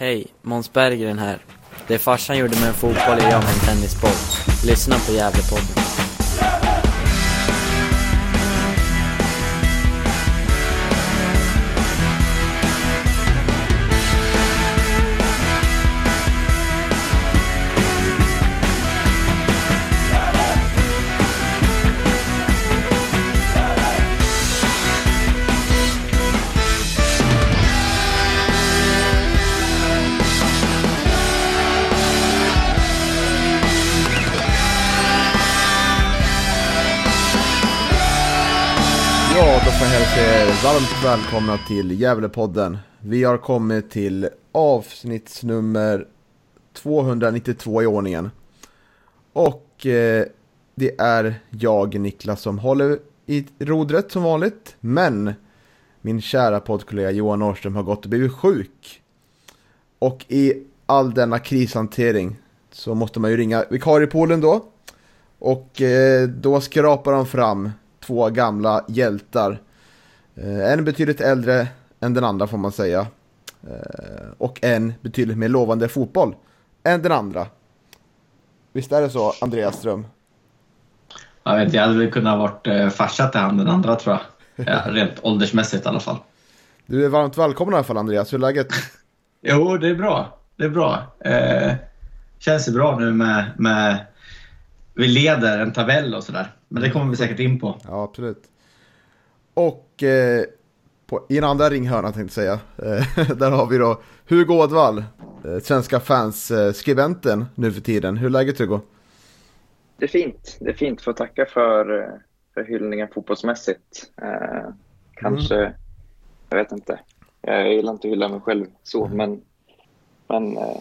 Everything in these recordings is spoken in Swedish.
Hej, Måns Berggren här. Det farsan gjorde med en fotboll är jag med en tennisboll. Lyssna på Gävlepodden. Varmt välkomna till Gävlepodden. Vi har kommit till avsnittsnummer 292 i ordningen. Och eh, det är jag, Niklas, som håller i rodret som vanligt. Men min kära poddkollega Johan Norrström har gått och blivit sjuk. Och i all denna krishantering så måste man ju ringa vikariepoolen då. Och eh, då skrapar de fram två gamla hjältar. Eh, en betydligt äldre än den andra får man säga. Eh, och en betydligt mer lovande fotboll än den andra. Visst är det så, Andreas Ström? Jag vet, jag hade väl kunnat varit eh, farsa till han den andra tror jag. Ja, rent åldersmässigt i alla fall. Du är varmt välkommen i alla fall, Andreas. Hur är läget? Jo, det är bra. Det är bra. Eh, känns ju bra nu med, med... Vi leder en tabell och sådär. Men det kommer vi säkert in på. Ja, absolut. Och eh, på, i den andra ringhörnan tänkte jag säga. Eh, där har vi då Hugo Ådvall, eh, Svenska fans-skribenten nu för tiden. Hur är läget Hugo? Det är fint. Det är fint. Får tacka för, eh, för hyllningen fotbollsmässigt. Eh, kanske, Mm. jag vet inte. Jag gillar inte att hylla mig själv så, Mm. men, men eh,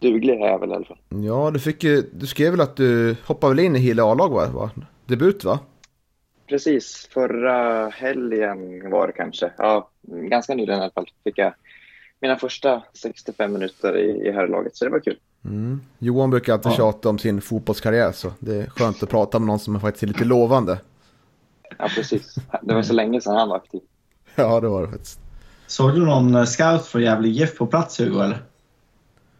duglig är jag väl i alla fall. Ja, du, fick, ju- du skrev väl att du hoppade väl in i Hille A-lag va? Debut va? Precis, förra helgen var det kanske. Ja, ganska nyligen i alla fall fick jag mina första 65 minuter i, i herrlaget, så det var kul. Mm. Johan brukar alltid Ja. tjata om sin fotbollskarriär så det är skönt att prata med någon som faktiskt är lite lovande. Ja, precis. Det var så länge sedan han var aktiv. Ja, det var det faktiskt. Såg du någon eh, scout från Gävle GIF på plats Hugo eller?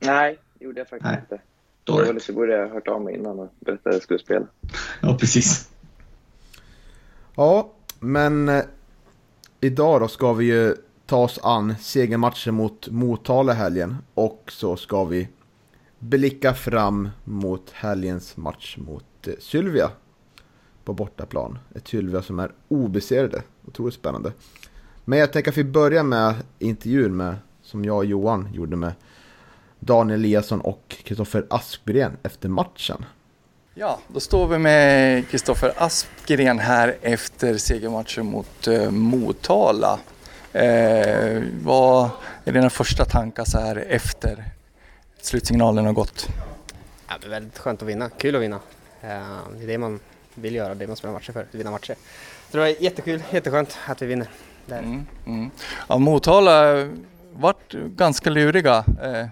Nej, det gjorde jag faktiskt Nej. inte. Dåligt. Så borde jag ha hört av mig innan och berättat att jag skulle spela. Ja, precis. Ja, men eh, idag då ska vi ju ta oss an segermatchen mot Motala i helgen och så ska vi blicka fram mot helgens match mot eh, Sylvia på bortaplan. Ett Sylvia som är obesegrade. Otroligt spännande. Men jag tänker att vi börjar med intervjun med, som jag och Johan gjorde med Daniel Eliasson och Kristoffer Aspgren efter matchen. Ja, då står vi med Kristoffer Aspgren här efter segermatchen mot eh, Motala. Eh, vad är dina första tankar så här efter slutsignalen har gått? Ja, det är väldigt skönt att vinna, kul att vinna. Eh, Det är det man vill göra, det man spelar matcher för, att vinna matcher. Så det var jättekul, jätteskönt att vi vinner. Det är det. Mm, mm. Ja, Motala vart ganska luriga. Eh,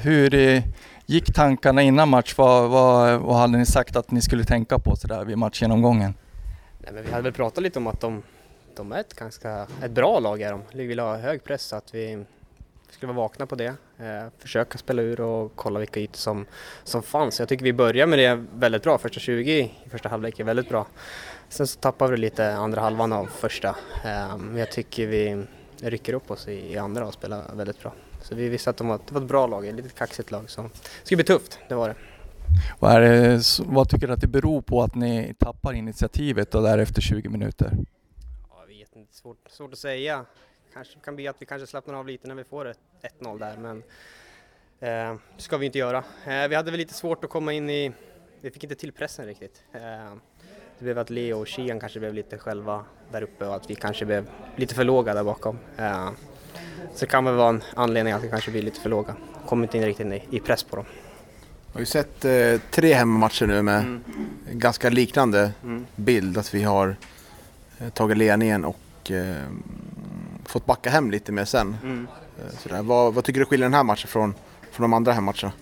hur gick tankarna innan match? Vad, vad, vad hade ni sagt att ni skulle tänka på så där vid matchgenomgången? Nej, men vi hade väl pratat lite om att de, de är ett ganska ett bra lag. Är de. Vi vill ha hög press så att vi skulle vara vakna på det. Eh, försöka spela ur och kolla vilka ytor som, som fanns. Jag tycker vi börjar med det väldigt bra. Första 20 i första halvlek är väldigt bra. Sen så tappar vi lite andra halvan av första. Eh, jag tycker vi rycker upp oss i, i andra och spelar väldigt bra. Så vi visste att de var, det var ett bra lag, ett litet kaxigt lag. Så det skulle bli tufft, det var det. Vad, är det, vad tycker du att det beror på att ni tappar initiativet och därefter 20 minuter? Ja, jag vet inte, svårt, svårt att säga. Kanske kan bli att vi kanske slappnar av lite när vi får ett 1-0 där, men eh, ska vi inte göra. Eh, vi hade väl lite svårt att komma in i, vi fick inte till pressen riktigt. Eh, det blev att Leo och Kian kanske blev lite själva där uppe och att vi kanske blev lite för låga där bakom. Eh, så det kan väl vara en anledning att vi kanske blir lite för låga. Kommer inte in riktigt i, press på dem. Jag har ju sett eh, tre hemmamatcher nu med Mm. ganska liknande Mm. bild. Att vi har eh, tagit ledningen och eh, fått backa hem lite mer sen. Mm. Eh. Vad, vad tycker du skiljer den här matchen från, från de andra hemmatcherna?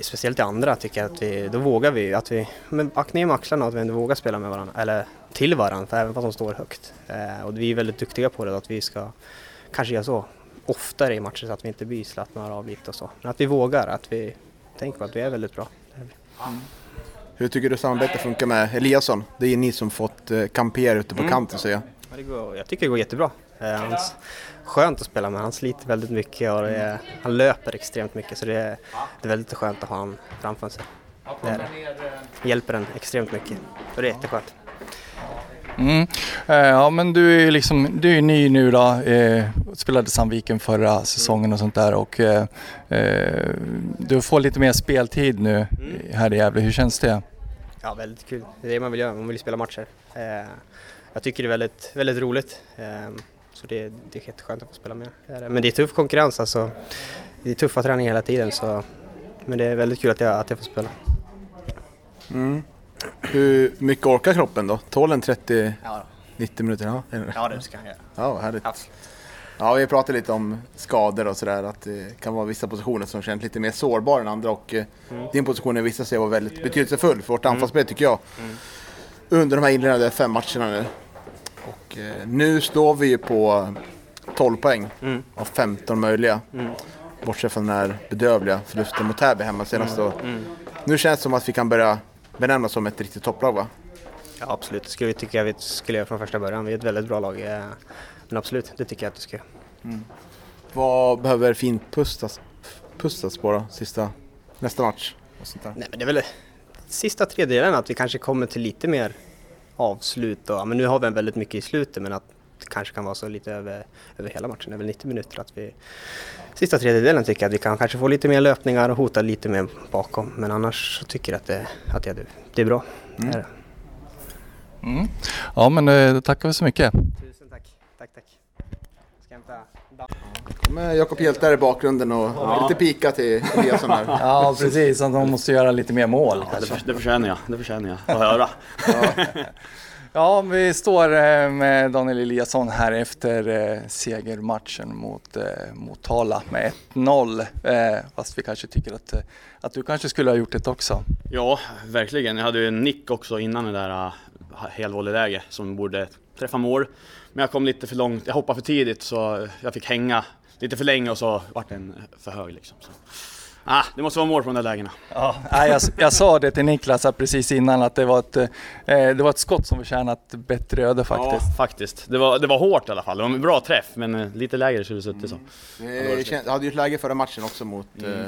Speciellt i andra tycker jag att vi, då vågar vi att vi, men ack ner med axlarna och att vi ändå vågar spela med varandra, eller till varandra, för även fast de står högt. Eh, och vi är väldigt duktiga på det, att vi ska kanske göra så, oftare i matcher så att vi inte blir slappnar av lite och så. Men att vi vågar, att vi tänker på att vi är väldigt bra. Hur tycker du samarbetet funkar med Eliasson? Det är ni som fått eh, kampera ute på Mm. kanten säger jag. Ja, det går, jag tycker det går jättebra. Eh, hans, skönt att spela med, han sliter väldigt mycket och är, han löper extremt mycket så det är, det är väldigt skönt att ha honom framför sig. Det är det. Hjälper en extremt mycket och det är jätteskönt. Mm. Eh, Ja men du är ju liksom, du är ny nu då, eh, spelade Sandviken förra säsongen och sånt där och eh, eh, du får lite mer speltid nu här i Gävle. Hur känns det? Ja, väldigt kul. Det är det man vill göra, man vill spela matcher. Eh, jag tycker det är väldigt, väldigt roligt. Eh, så det, det är jätteskönt att få spela med. Men det är tuff konkurrens alltså. Det är tuffa träningar hela tiden så men det är väldigt kul att jag, att jag får spela. Mm. Hur mycket orkar kroppen då? Tål den 30-90 Ja, minuter? Ja, ja det ska jag göra. ja härligt. Absolut. Ja, vi pratade lite om skador och sådär, att det kan vara vissa positioner som känns lite mer sårbara än andra och eh, din position är vissa sig vara väldigt betydelsefull för vårt anfallsspel tycker jag. Under de här inledande fem matcherna nu. Och eh, nu står vi ju på 12 poäng Mm. av 15 möjliga. Mm. Bortsett från den här bedövliga förlusten mot Täby hemma senast då. Mm. Nu känns det som att vi kan börja benämnas som ett riktigt topplag va? Ja, absolut. Det skulle, tycker jag vi skulle göra från första början. Vi är ett väldigt bra lag. eh, Men absolut, det tycker jag att du ska göra. Vad behöver finpustas pustas på då, sista, nästa match? Och sånt där. Nej, men det är väl sista tredjedelen att vi kanske kommer till lite mer avslut. Och, men nu har vi väldigt mycket i slutet men att det kanske kan vara så lite över, över hela matchen, över 90 minuter. Att vi, sista tredjedelen tycker jag att vi kan kanske få lite mer löpningar och hota lite mer bakom. Men annars så tycker jag att det, att det, det är bra. Det är det. Mm. Ja men eh, då tackar vi så mycket. Tusen tack. Tack, tack. Ska hämta kommer Jakob Hjälte här i bakgrunden och lite pika till Eliasson här. Ja precis, att de måste göra lite mer mål. Det, för, det förtjänar jag, det förtjänar jag att höra. Ja, vi står eh, med Daniel Eliasson här efter eh, segermatchen mot eh, Motala med 1-0. Eh, fast vi kanske tycker att, att du kanske skulle ha gjort det också. Ja, verkligen. Jag hade ju en nick också innan det där uh, helvolleyläge som borde träffa mål. Men jag kom lite för långt, jag hoppade för tidigt så jag fick hänga lite för länge och så vart den för hög liksom. Så. Ah, det måste vara mål på de där lägena. Ja, nej, jag, jag sa det till Niklas precis innan att det var ett, eh, det var ett skott som förtjänat bättre öde faktiskt. Ja, faktiskt. Det var, det var hårt i alla fall. Det var en bra träff, men eh, lite lägre skulle det suttit så. Det känns, hade ju ett läge förra matchen också mot, eh,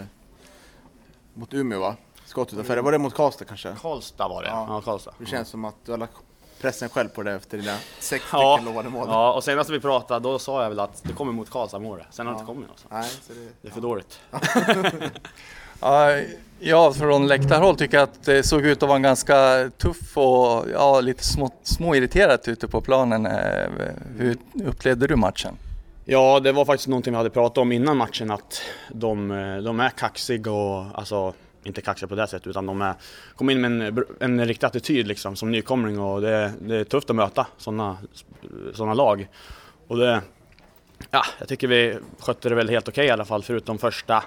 mot Umeå va? Skott utanför, var det mot Karlstad kanske? Karlstad var det, Ja. ja. Karlstad. Det känns som att du har lagt pressen själv på det efter dina sex Ja, stycken lovade mål. ja, och senast vi pratade då sa jag väl att det kommer mot Karlstad mål. Sen har det inte kommit. Nej, så det, Det är för dåligt. Ja, jag från läktarhåll tycker att det såg ut att vara en ganska tuff och ja, lite små, små irriterat ute på planen. Eh, Hur upplevde du matchen? Ja, det var faktiskt någonting vi hade pratat om innan matchen att de, eh, de är kaxiga och alltså inte kaxiga på det sättet utan de är, kom in med en, en riktig attityd liksom som nykomling och det, det är tufft att möta sådana såna lag. Och det, ja, jag tycker vi skötte det väl helt okej i alla fall förutom första,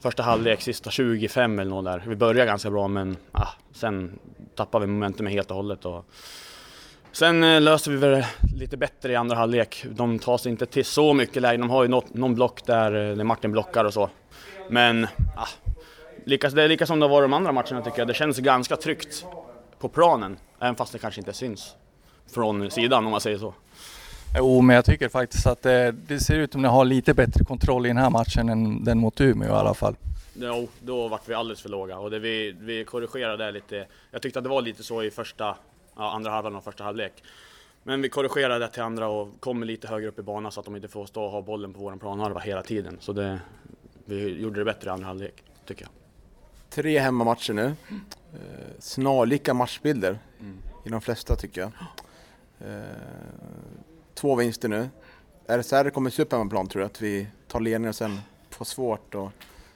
första halvlek, sista 25 eller något där. Vi började ganska bra men ja, sen tappade vi momentum helt och hållet. Och, Sen eh, löser vi väl lite bättre i andra halvlek. De tar sig inte till så mycket lägen. De har ju något, någon block där, eh, där Martin blockar och så. Men ah, lika, det är lika som det varit de andra matcherna tycker jag. Det känns ganska tryggt på planen. Även fast det kanske inte syns från sidan om man säger så. Jo, men jag tycker faktiskt att det, det ser ut som att ni har lite bättre kontroll i den här matchen än den mot Umeå i alla fall. Jo, då vart vi alldeles för låga och det, vi, vi korrigerade det lite. Jag tyckte att det var lite så i första, ja, andra halvan och första halvlek. Men vi korrigerade det till andra och kom lite högre upp i banan så att de inte får stå och ha bollen på våran planhalva hela tiden. Så det, vi gjorde det bättre i andra halvlek, tycker jag. Tre hemmamatcher nu. Eh, snarlika matchbilder i de flesta tycker jag. Eh, två vinster nu. Är det så här det kommer se upp hemmaplan tror du? Att vi tar ledningen och sen får svårt och...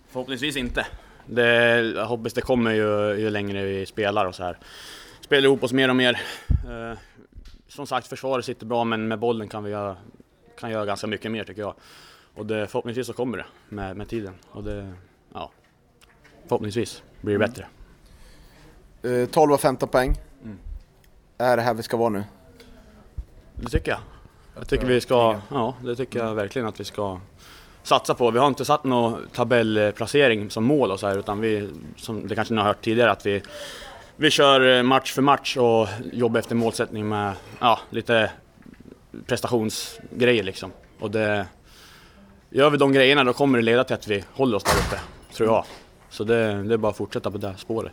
Förhoppningsvis inte. Det, jag hoppas det kommer ju, ju längre vi spelar och så här. Spelar ihop oss mer och mer. Eh, som sagt, försvaret sitter bra men med bollen kan vi göra, kan göra ganska mycket mer tycker jag. Och det, förhoppningsvis så kommer det med, med tiden. Och det, förhoppningsvis blir det bättre. Eh, 12 av 15 poäng. Mm. Är det här vi ska vara nu? Det tycker jag. Jag tycker vi ska, ja det tycker jag verkligen att vi ska satsa på. Vi har inte satt någon tabellplacering som mål och så här, utan vi, som det kanske ni har hört tidigare, att vi, vi kör match för match och jobbar efter målsättning med ja, lite prestationsgrejer liksom. Och det, gör vi de grejerna då kommer det leda till att vi håller oss där uppe, tror jag. Så det, det är bara att fortsätta på det spåret.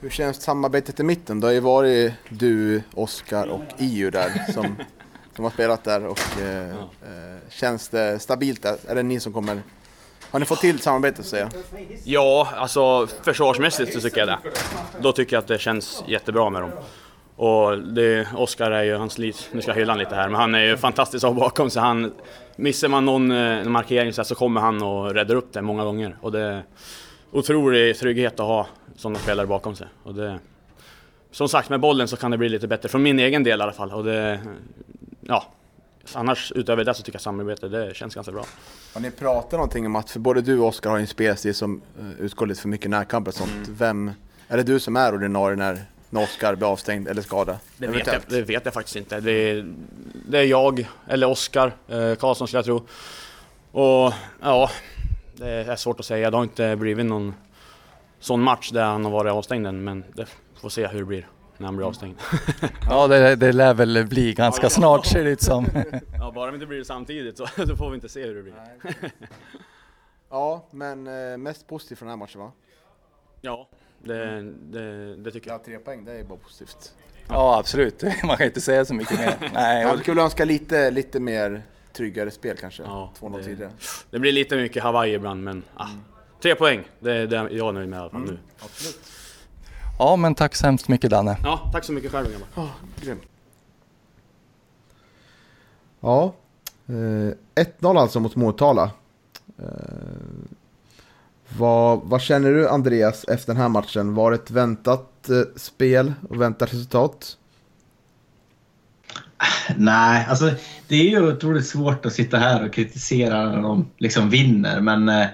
Hur känns samarbetet i mitten? Det har ju varit du, Oskar och Iu där som, som har spelat där och eh, eh, känns det stabilt där? Är det ni som kommer... Har ni fått till samarbetet så att säga? Ja, alltså försvarsmässigt så tycker jag det. Då tycker jag att det känns jättebra med dem. Och det, Oskar är ju, han slit, nu ska jag hylla honom lite här, men han är ju fantastisk att ha bakom sig. Han, missar man någon eh, markering så, här, så kommer han och räddar upp det många gånger. Och det otrolig trygghet att ha sådana spelare bakom sig. Och det, som sagt, med bollen så kan det bli lite bättre, från min egen del i alla fall. Och det, ja, annars utöver det så tycker jag samarbetet det känns ganska bra. Har ni pratat någonting om att, för både du och Oskar har en spelstil som uh, utgår lite för mycket närkamper och sånt. Mm. Vem, är det du som är ordinarie när, när Oskar blir avstängd eller skadad? Det vet, jag, det vet jag faktiskt inte. Det är, det är jag, eller Oskar eh, Karlsson skulle jag tro. Och ja, det är svårt att säga. Det har inte blivit någon sån match där han har varit avstängd än, men det får se hur det blir när han blir avstängd. Ja, det, det lär väl bli ganska snart ser det ut som. ja, bara det inte blir det samtidigt så då får vi inte se hur det blir. ja, men eh, mest positivt från den här matchen va? Ja, det, det, det tycker jag. Ja, tre poäng, det är bara positivt. Ja, absolut. Man kan inte säga så mycket mer. Nej, Jag skulle önska lite, lite mer tryggare spel kanske. Ja, 2-0 det- tidigare. Det blir lite mycket Hawaii ibland, men ah, tre poäng. Det är det jag är nöjd med i alla fall nu. Absolut. ja, men tack så hemskt mycket Danne. Ja, tack så mycket själv grabbar. Ja, grymt. Ja, eh, 1-0 alltså mot Motala. Eh, vad, vad känner du Andreas efter den här matchen? Var det ett väntat eh, spel och väntat resultat? Nej, alltså det är ju otroligt svårt att sitta här och kritisera när de liksom vinner. Men eh,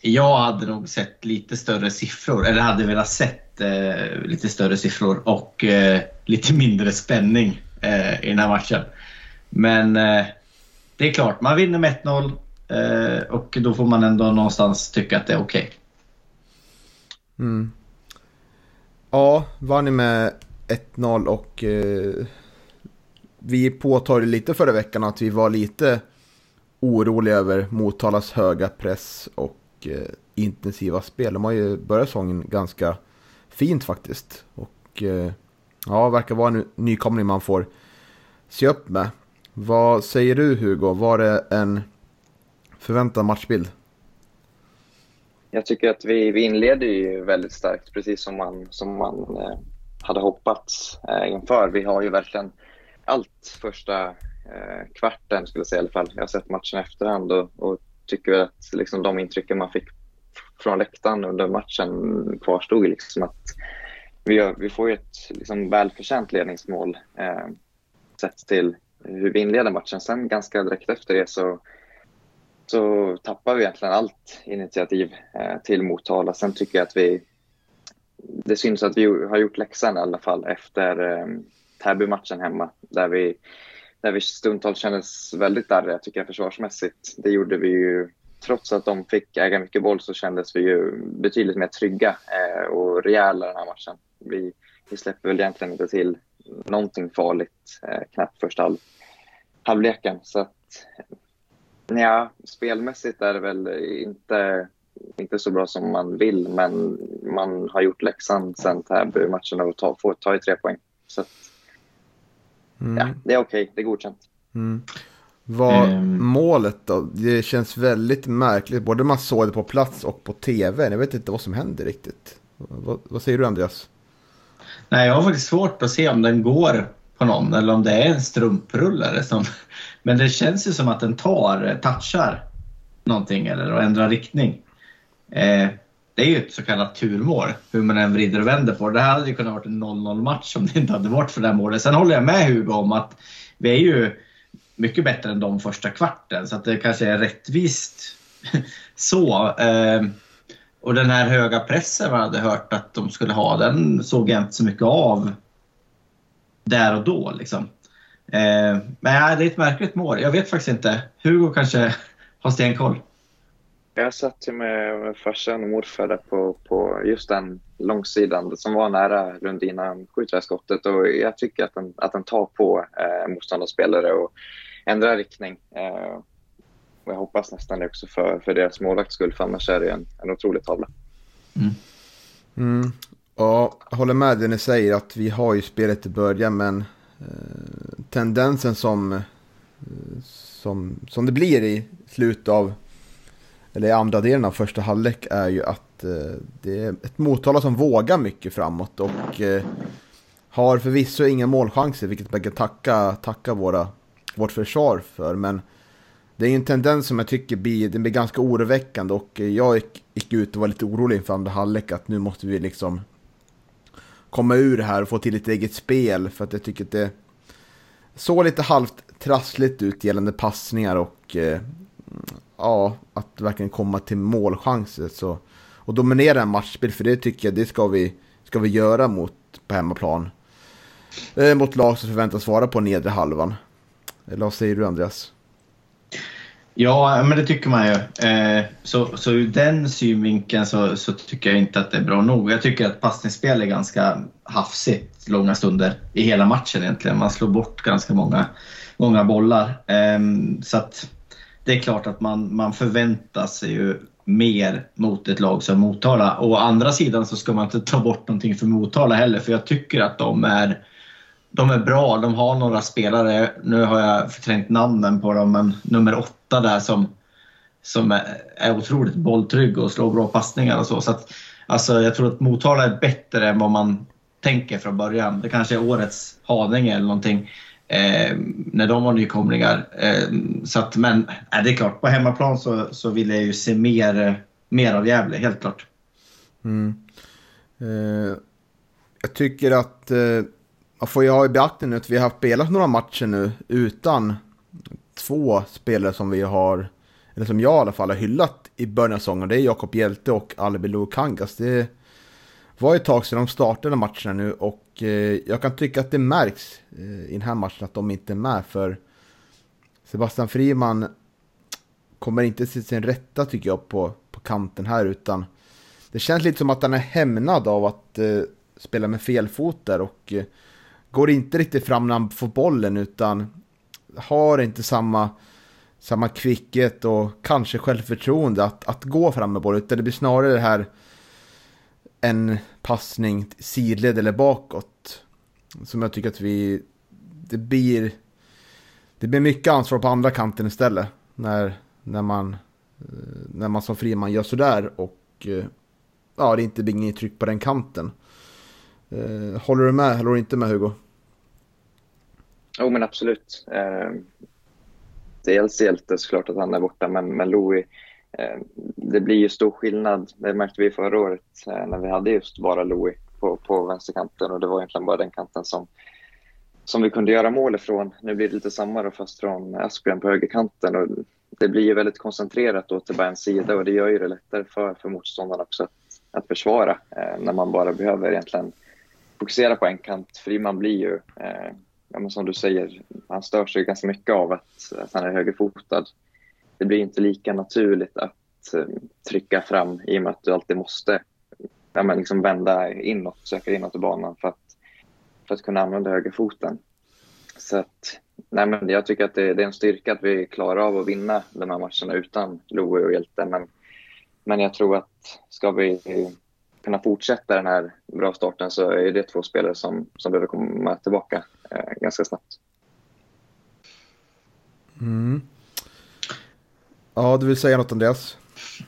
jag hade nog sett lite större siffror, eller hade velat sett eh, lite större siffror och eh, lite mindre spänning eh, i den här matchen. Men eh, det är klart, man vinner med 1-0 eh, och då får man ändå någonstans tycka att det är okej. Mm. Ja, vann ni med 1-0 och eh, vi påtalade lite förra veckan att vi var lite oroliga över Motalas höga press och eh, intensiva spel. De har ju börjat säsongen ganska fint faktiskt. Och eh, ja, verkar vara en nykomling man får se upp med. Vad säger du Hugo? Var det en förväntad matchbild? Jag tycker att vi, vi inleder ju väldigt starkt, precis som man, som man eh, hade hoppats eh, inför. Vi har ju verkligen allt första eh, kvarten, skulle jag säga i alla fall. Jag har sett matchen i efterhand och, och tycker väl att liksom, de intrycken man fick från läktaren under matchen kvarstod. Liksom att vi, gör, vi får ju ett liksom, välförtjänt ledningsmål eh, sett till hur vi inleder matchen. Sen ganska direkt efter det så så tappar vi egentligen allt initiativ eh, till Motala. Sen tycker jag att vi... Det syns att vi har gjort läxan i alla fall efter eh, Täby-matchen hemma där vi, där vi stundtals kändes väldigt darriga tycker jag försvarsmässigt. Det gjorde vi ju trots att de fick äga mycket boll så kändes vi ju betydligt mer trygga eh, och rejäla den här matchen. Vi, vi släpper väl egentligen inte till någonting farligt eh, knappt första halv, halvleken. Så att, Ja, spelmässigt är det väl inte, inte så bra som man vill, men man har gjort läxan sen Täby-matchen och ta, får ta i tre poäng. Så att, Mm. ja, det är okej, det är godkänt. Mm. Vad Ehm. målet då? Det känns väldigt märkligt. Både man såg det på plats och på tv. Jag vet inte vad som händer riktigt. Vad, vad säger du Andreas? Nej, jag har faktiskt svårt att se om den går på någon eller om det är en strumprullare. Som, men det känns ju som att den tar, touchar någonting eller och ändrar riktning. Eh, det är ju ett så kallat turmål, hur man än vrider och vänder på det. Det här hade ju kunnat vara en 0-0 match om det inte hade varit för det här målet. Sen håller jag med Hugo om att vi är ju mycket bättre än de första kvarten så att det kanske är rättvist så. Eh, och den här höga pressen man hade hört att de skulle ha, den såg jag inte så mycket av där och då. Liksom. Eh, men ja, det är ett märkligt mål. Jag vet faktiskt inte. Hugo kanske har stenkoll. Jag satt ju med, farsan och morfar där på, på just den långsidan som var nära Lundina skjuter skottet och jag tycker att den, att den tar på eh, motståndarspelare och ändrar riktning. Eh, och jag hoppas nästan det också för, för deras målvakts skull för annars är det en, en otrolig tavla. Mm. Mm. Ja, jag håller med det ni säger att vi har ju spelet i början men eh, tendensen som, eh, som, som det blir i slutet av eller i andra delen av första halvlek är ju att eh, det är ett Motala som vågar mycket framåt och eh, har förvisso inga målchanser, vilket man kan tacka, tacka våra, vårt försvar för. Men det är en tendens som jag tycker blir, den blir ganska oroväckande och jag gick, gick ut och var lite orolig inför andra halvlek att nu måste vi liksom komma ur det här och få till ett eget spel för att jag tycker att det såg lite halvt trassligt ut gällande passningar och eh, ja, att verkligen komma till målchanser så, och dominera en matchspel, för det tycker jag det ska vi, ska vi göra mot, på hemmaplan. Eh, mot lag som förväntas vara på nedre halvan. Eh, Eller vad säger du Andreas? Ja, men det tycker man ju. Eh, så, så ur den synvinkeln så, så, tycker jag inte att det är bra nog. Jag tycker att passningsspel är ganska hafsigt långa stunder i hela matchen egentligen. Man slår bort ganska många, många bollar. Eh, så att det är klart att man, man förväntar sig ju mer mot ett lag som Motala. Å andra sidan så ska man inte ta bort någonting för Motala heller, för jag tycker att de är, de är bra. De har några spelare, nu har jag förträngt namnen på dem, men nummer åtta där som, som är, är otroligt bolltrygg och slår bra passningar och så. så att, alltså, jag tror att Motala är bättre än vad man tänker från början. Det kanske är årets Haninge eller någonting eh, när de var nykomlingar. Eh, så att, men eh, det är klart, på hemmaplan så, så vill jag ju se mer, eh, mer av Gävle, helt klart. Mm. Eh, jag tycker att eh, man får ju ha i beaktning att vi har spelat några matcher nu utan två spelare som vi har, eller som jag i alla fall har hyllat i början av säsongen. Det är Jakob Hjelte och Albin Lukangas. Det var ett tag sedan de startade matcherna nu och eh, jag kan tycka att det märks eh, i den här matchen att de inte är med för Sebastian Friman kommer inte till sin rätta tycker jag på, på kanten här utan det känns lite som att han är hämnad av att eh, spela med fel fot där och eh, går inte riktigt fram när han får bollen utan har inte samma, samma kvickhet och kanske självförtroende att, att gå fram med bollen utan det blir snarare det här en passning sidled eller bakåt. Som jag tycker att vi... Det blir... Det blir mycket ansvar på andra kanten istället. När, när, man, eh, när man som friman gör sådär och... Eh, ja, det inte blir inget tryck på den kanten. Eh, håller du med? Håller du inte med Hugo? Jo, men absolut. Eh, dels hjälte såklart att han är borta, men, men Louis Eh, det blir ju stor skillnad. Det märkte vi förra året eh, när vi hade just bara Louis på, på vänsterkanten och det var egentligen bara den kanten som, som vi kunde göra mål ifrån. Nu blir det lite samma då fast från Aspgren på högerkanten och det blir ju väldigt koncentrerat då till bara en sida och det gör ju det lättare för, för motståndarna också att, att försvara eh, när man bara behöver egentligen fokusera på en kant. Friman blir ju, eh, ja, som du säger, han stör sig ganska mycket av att, att han är högerfotad det blir inte lika naturligt att eh, trycka fram i och med att du alltid måste ja, men liksom vända inåt, söka inåt i banan för att, för att kunna använda högerfoten. Så att, nej men jag tycker att det, det, är en styrka att vi klarar av att vinna de här matcherna utan Loe och Hjälte. Men, men jag tror att ska vi kunna fortsätta den här bra starten så är det två spelare som, som behöver komma tillbaka eh, ganska snabbt. Mm. Ja, du vill säga något Andreas?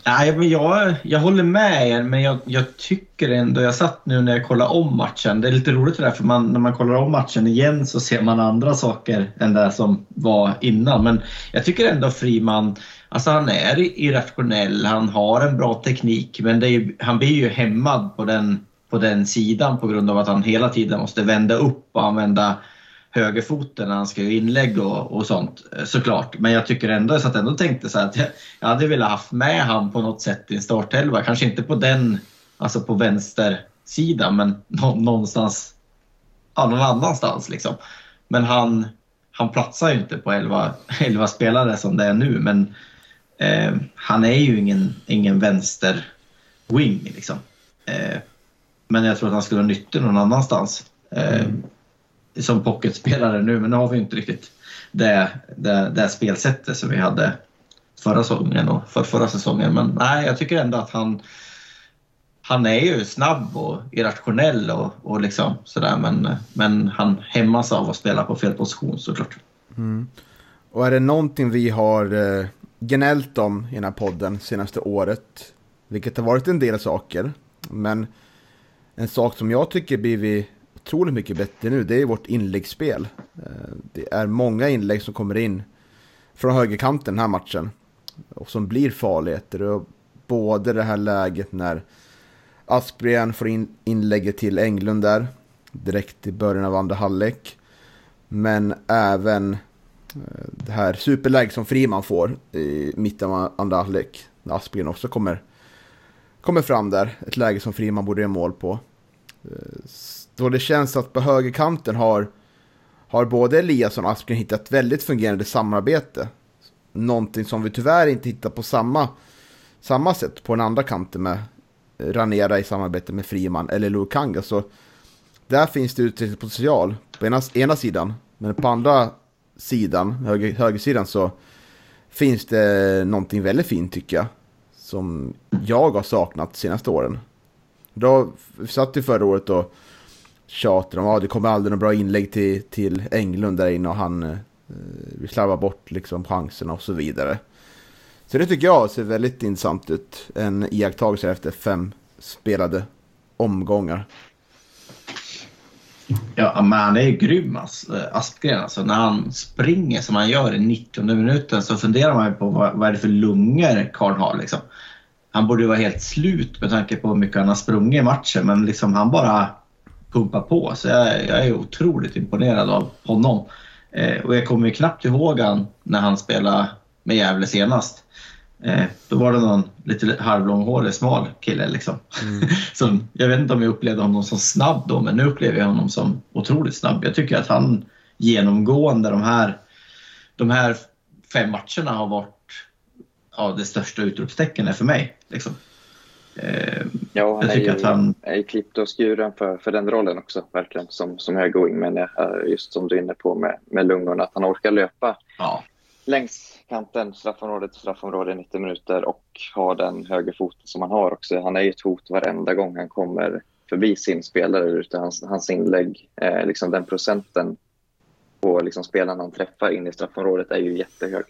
Nej, men jag, jag håller med er, men jag, jag, tycker ändå, jag satt nu när jag kollade om matchen, det är lite roligt det där för man, när man kollar om matchen igen så ser man andra saker än det som var innan. Men jag tycker ändå Friman, alltså han är irrationell, han har en bra teknik, men är, han blir ju hämmad på den, på den sidan på grund av att han hela tiden måste vända upp och använda högerfoten när han ska göra inlägg och, och sånt eh, såklart. Men jag tycker ändå, så att ändå tänkte så att jag, jag hade velat haft med han på något sätt i en startelva. Kanske inte på den, alltså på vänstersidan men nå, någonstans, ja, någon annanstans liksom. Men han, han platsar ju inte på 11, 11 spelare som det är nu, men eh, han är ju ingen, ingen vänster wing liksom. Eh, men jag tror att han skulle ha nytta någon annanstans. Eh, mm. Som pocketspelare nu, men nu har vi inte riktigt det, det, det spelsättet som vi hade förra säsongen och för förra säsongen. Men nej, jag tycker ändå att han, han är ju snabb och irrationell och, och liksom sådär men, men han hämmas av att spela på fel position såklart. Mm. Och är det någonting vi har eh, gnällt om i den här podden senaste året, vilket har varit en del saker, men en sak som jag tycker blivit otroligt mycket bättre nu, det är vårt inläggsspel. Eh, det är många inlägg som kommer in från högerkanten den här matchen och som blir farligheter. både det här läget när Aspgren får in inlägget till Englund där, direkt i början av andra halvlek. Men även eh, det här superläget som Friman får i mitten av andra halvlek. När Aspgren också kommer, kommer fram där. Ett läge som Friman borde göra mål på. Eh, då det känns att på högerkanten har, har både Eliasson och Aspgren hittat väldigt fungerande samarbete. Någonting som vi tyvärr inte hittar på samma, samma sätt på den andra kanten med Ranera i samarbete med Friman eller Lukanga. Så där finns det utvecklingspotential på ena, ena sidan. Men på andra sidan, höger, högersidan, så finns det någonting väldigt fint tycker jag. Som jag har saknat de senaste åren. Då satt vi förra året och tjatade om att ah, det kommer aldrig några bra inlägg till, till Englund där inne och han eh, slarvar bort liksom chanserna och så vidare. Så det tycker jag ser väldigt intressant ut. En iakttagelse efter fem spelade omgångar. Ja, men han är ju grym Aspgren. Eh, alltså, när han springer som han gör i 90 minuten så funderar man ju på vad, vad är det för lungor karln har. Liksom. Han borde ju vara helt slut med tanke på hur mycket han har sprungit i matchen men liksom han bara pumpar på. Så jag, jag är otroligt imponerad av honom. Eh, och jag kommer ju knappt ihåg han när han spelade med Gävle senast. Eh, då var det någon lite halvlånghårig, smal kille. Liksom. Mm. som, jag vet inte om jag upplevde honom som snabb då, men nu upplever jag honom som otroligt snabb. Jag tycker att han genomgående de här, de här fem matcherna har varit ja, det största utropstecknet för mig. Liksom. Eh, ja, han jag tycker är, ju, att han är klippt och skuren för, för den rollen också, verkligen, som, som högerwing. Men just som du är inne på med, med lungorna, att han orkar löpa ja. längs kanten, straffområde i 90 minuter och har den högerfoten som han har också. Han är ju ett hot varenda gång han kommer förbi sin spelare ute. Hans, hans inlägg, eh, liksom den procenten på liksom spelarna han träffar in i straffområdet är ju jättehög.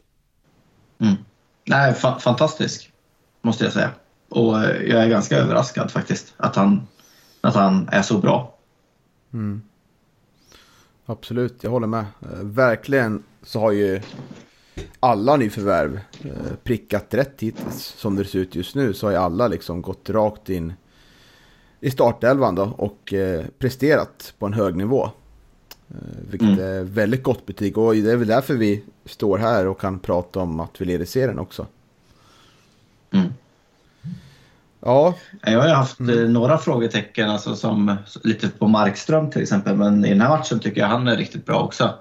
Mm. Nej, fa fantastisk, måste jag säga. Och eh, jag är ganska överraskad faktiskt att han, att han är så bra. Mm. Absolut, jag håller med. Eh, verkligen så har ju alla nyförvärv eh, prickat rätt hittills. Som det ser ut just nu så har ju alla liksom gått rakt in i startelvan då och presterat på en hög nivå. Vilket mm. är väldigt gott betyg och det är väl därför vi står här och kan prata om att vi leder serien också. Mm. Ja. Jag har haft mm. några frågetecken, alltså som lite på Markström till exempel, men i den här matchen tycker jag han är riktigt bra också.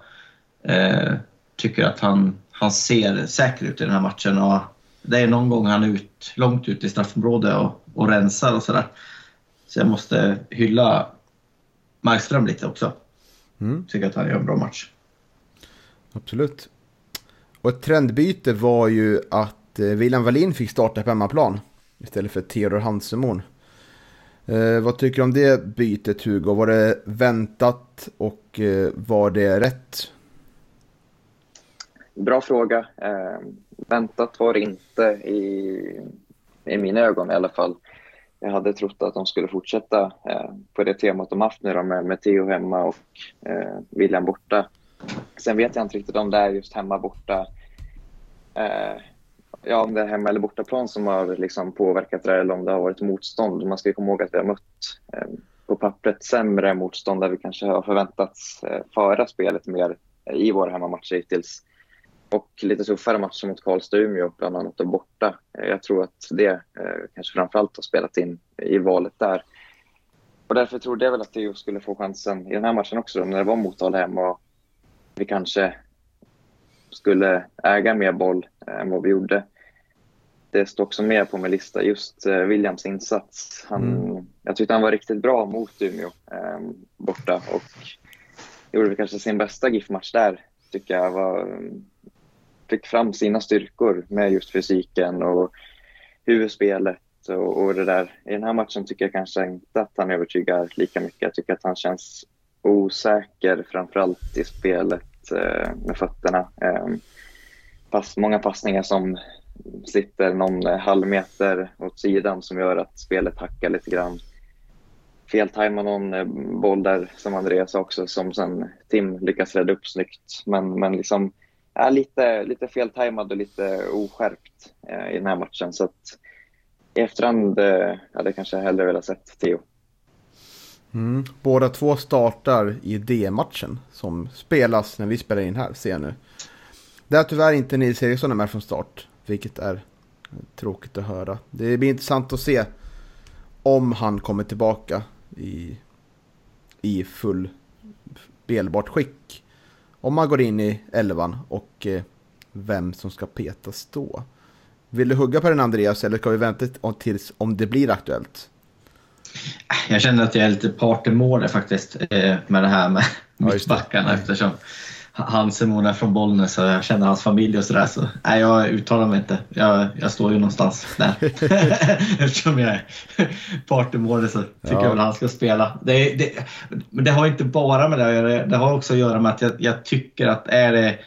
Eh, tycker att han han ser säker ut i den här matchen. Och det är någon gång han är ut, långt ut i straffområdet och, och rensar och sådär. Så jag måste hylla Markström lite också. Mm. Tycker att han gör en bra match. Absolut. Och ett trendbyte var ju att eh, William Wallin fick starta på hemmaplan istället för Theodor Hansemon. Eh, vad tycker du om det bytet Hugo? Var det väntat och eh, var det rätt? Bra fråga. Eh, väntat var det inte i, i mina ögon i alla fall. Jag hade trott att de skulle fortsätta eh, på det temat de haft nu då, med, med Theo hemma och eh, William borta. Sen vet jag inte riktigt om det är just hemma borta. Eh, Ja, om det är hemma eller bortaplan som har liksom påverkat det eller om det har varit motstånd. Man ska komma ihåg att vi har mött eh, på pappret sämre motstånd där vi kanske har förväntats eh, föra spelet mer eh, i våra hemmamatcher hittills och lite tuffare matcher mot Karlstad och Umeå, bland annat och borta. Eh, jag tror att det eh, kanske framförallt har spelat in i valet där. Och därför trodde jag väl att Theo skulle få chansen i den här matchen också, då, när det var Motala hemma. och vi kanske skulle äga mer boll eh, än vad vi gjorde. Det står också med på min lista, just Williams insats. Han, mm. Jag tyckte han var riktigt bra mot Umeå eh, borta och gjorde kanske sin bästa GIF-match där, tycker jag. Var, fick fram sina styrkor med just fysiken och huvudspelet och, och det där. I den här matchen tycker jag kanske inte att han övertygar lika mycket. Jag tycker att han känns osäker, framförallt i spelet eh, med fötterna. Eh, pass, många passningar som sitter någon eh, halvmeter åt sidan som gör att spelet hackar lite grann. Feltajmar någon eh, boll där, som Andreas också, som sen Tim lyckas rädda upp snyggt. Men, men liksom, är lite, lite feltajmad och lite oskärpt eh, i den här matchen. Så att, i efterhand eh, hade jag kanske hellre velat sett Theo. Mm. Båda två startar i D-matchen som spelas när vi spelar in här, ser jag nu. Där tyvärr inte Nils Eriksson är med från start, vilket är tråkigt att höra. Det blir intressant att se om han kommer tillbaka i, i full spelbart skick. Om man går in i elvan och eh, vem som ska petas då. Vill du hugga på den Andreas eller ska vi vänta tills om det blir aktuellt? Jag känner att jag är lite part i målet faktiskt eh, med det här med ja, mittbackarna eftersom Hansemon är från Bollnäs och jag känner hans familj och sådär. Så, nej, jag uttalar mig inte. Jag, jag står ju någonstans där. Eftersom jag är part i målet så tycker ja. jag väl han ska spela. Det, det, men det har inte bara med det att göra. Det har också att göra med att jag, jag tycker att är det,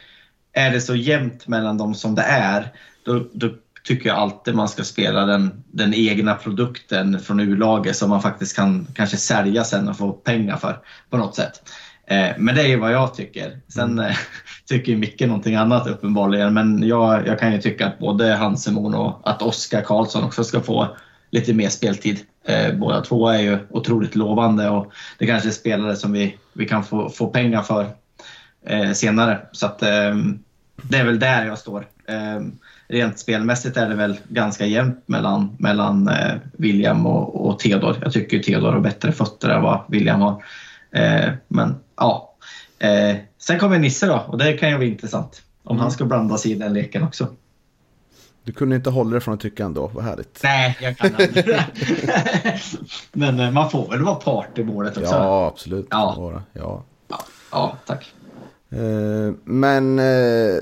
är det så jämnt mellan dem som det är, då, då tycker jag alltid man ska spela den, den egna produkten från U-laget som man faktiskt kan kanske sälja sen och få pengar för på något sätt. Eh, men det är vad jag tycker. Sen mm. eh, tycker Micke någonting annat uppenbarligen. Men jag, jag kan ju tycka att både Hansemon och att Oskar Karlsson också ska få lite mer speltid. Eh, båda två är ju otroligt lovande och det kanske är spelare som vi, vi kan få, få pengar för senare. Så att, det är väl där jag står. rent spelmässigt är det väl ganska jämnt mellan, mellan William och, och Theodor. Jag tycker Theodor har bättre fötter än vad William har. Men ja. Eh, sen kommer Nisse då och det kan ju bli intressant. Om mm. han ska blanda sig i den leken också. Du kunde inte hålla dig från att tycka ändå, vad härligt. Nej, jag kan inte. Men eh, man får väl vara part i målet också? Ja, absolut. Ja, ja. ja. ja tack. Eh, men eh,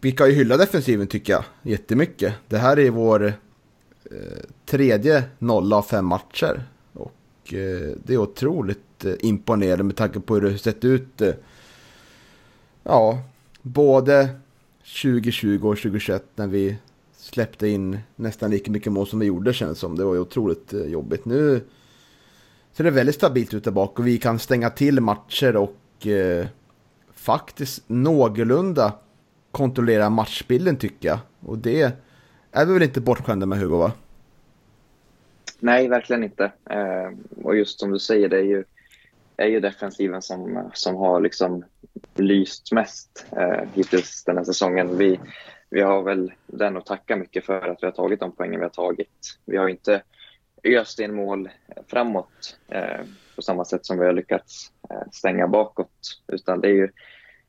vi kan ju hylla defensiven tycker jag jättemycket. Det här är vår eh, tredje nolla av fem matcher. Och det är otroligt eh, imponerande med tanke på hur det sett ut. Eh, ja, både 2020 och 2021 när vi släppte in nästan lika mycket mål som vi gjorde känns som. Det var ju otroligt jobbigt. Nu ser det väldigt stabilt ut där bak och vi kan stänga till matcher och eh, faktiskt någorlunda kontrollera matchbilden tycker jag. Och det är vi väl inte bortskämda med Hugo va? Nej, verkligen inte. Eh, och just som du säger, det är ju är ju defensiven som, som har liksom lyst mest eh, hittills den här säsongen. Vi, vi har väl den att tacka mycket för att vi har tagit de poängen vi har tagit. Vi har inte öst in mål framåt eh, på samma sätt som vi har lyckats eh, stänga bakåt. Utan det är ju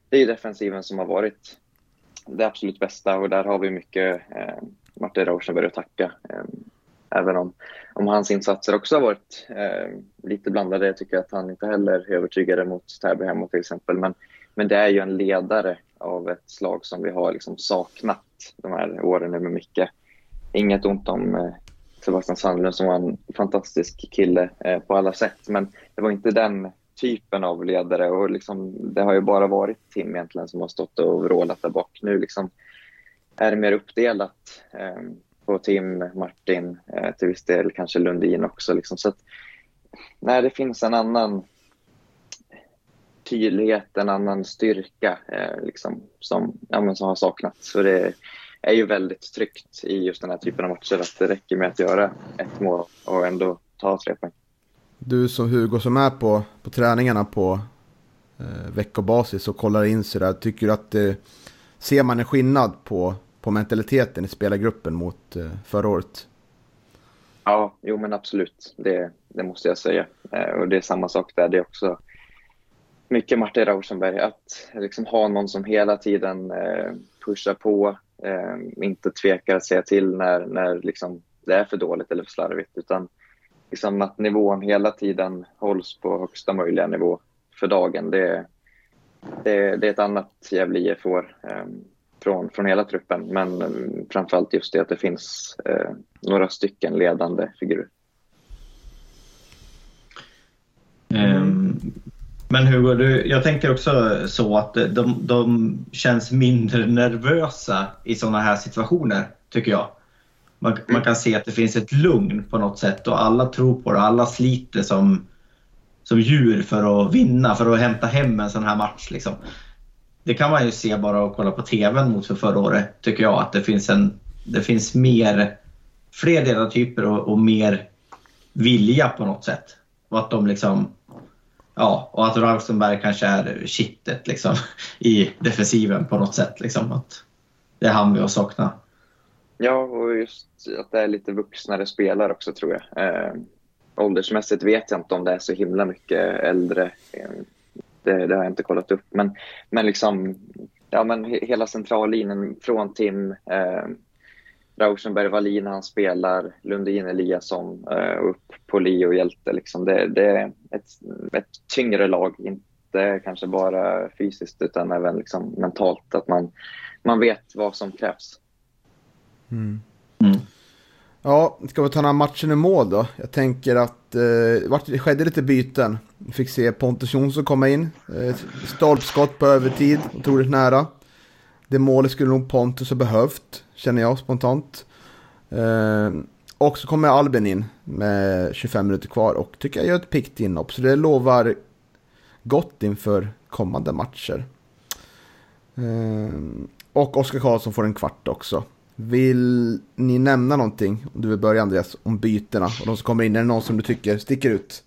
det är defensiven som har varit det absolut bästa och där har vi mycket eh, Martin Rauschenberg att tacka. Ehm, Även om, om hans insatser också har varit eh, lite blandade. Jag tycker att han inte heller övertygade mot Täby hemma till exempel. Men, men det är ju en ledare av ett slag som vi har liksom saknat de här åren med Micke. Inget ont om eh, Sebastian Sandlund som var en fantastisk kille eh, på alla sätt. Men det var inte den typen av ledare och liksom, det har ju bara varit Tim egentligen som har stått och vrålat där bak. Nu liksom är det mer uppdelat. Eh, på Tim, Martin, eh, till viss del kanske Lundin också. Liksom. Så att, nej, det finns en annan tydlighet, en annan styrka eh, liksom, som, ja, men som har saknats. Så det är ju väldigt tryggt i just den här typen av matcher att det räcker med att göra ett mål och ändå ta tre poäng. Du som Hugo som är på, på träningarna på eh, veckobasis och kollar in sig där, tycker du att eh, ser man en skillnad på på mentaliteten i spelargruppen mot eh, förra året? Ja, jo men absolut. Det, det måste jag säga. Eh, och det är samma sak där. Det är också mycket Martin Rauschenberg. Att liksom ha någon som hela tiden eh, pushar på, inte tvekar att säga till när, när liksom det är för dåligt eller för slarvigt. Utan liksom att nivån hela tiden hålls på högsta möjliga nivå för dagen. Det, det, det är ett annat Gävle IF-år från, från hela truppen. Men eh, framförallt just det att det finns eh, några stycken ledande figurer. Mm. Men Hugo, du, jag tänker också så att de, de känns mindre nervösa i sådana här situationer, tycker jag. Man, man, kan se att det finns ett lugn på något sätt och alla tror på det. Alla sliter som, som djur för att vinna, för att hämta hem en sån här match. Liksom. Det kan man ju se bara att kolla på TVn mot för förra året, tycker jag. Att det finns, en, det finns mer, fler ledartyper och, och mer vilja på något sätt. Och att de liksom ja, och att Rausenberg kanske är kittet liksom, i defensiven på något sätt. Liksom, att det är han vi har saknat. Ja, och just att det är lite vuxnare spelare också tror jag. Eh, åldersmässigt vet jag inte om det är så himla mycket äldre. Eh, det, det, har jag inte kollat upp. Men, men liksom, ja men hela centrallinjen från Tim, eh, Rauschenberg, Wallin han spelar, Lundin Eliasson eh, upp på Leo Hjälte. Liksom. Det, det är ett, ett tyngre lag, inte kanske bara fysiskt utan även liksom mentalt. Att man, man vet vad som krävs. Mm. Mm. Ja, ska vi ta den här matchen i mål då? Jag tänker att eh, det skedde lite byten. Vi fick se Pontus Jonsson komma in. Eh, stolpskott på övertid, otroligt nära. Det målet skulle nog Pontus ha behövt, känner jag spontant. Eh, och så kommer Albin in med 25 minuter kvar och tycker jag gör ett pikt inhopp. Så det lovar gott inför kommande matcher. Eh, och Oskar Karlsson får en kvart också. Vill ni nämna någonting, om du vill börja Andreas, om bytena och de som kommer in? Är det någon som du tycker sticker ut?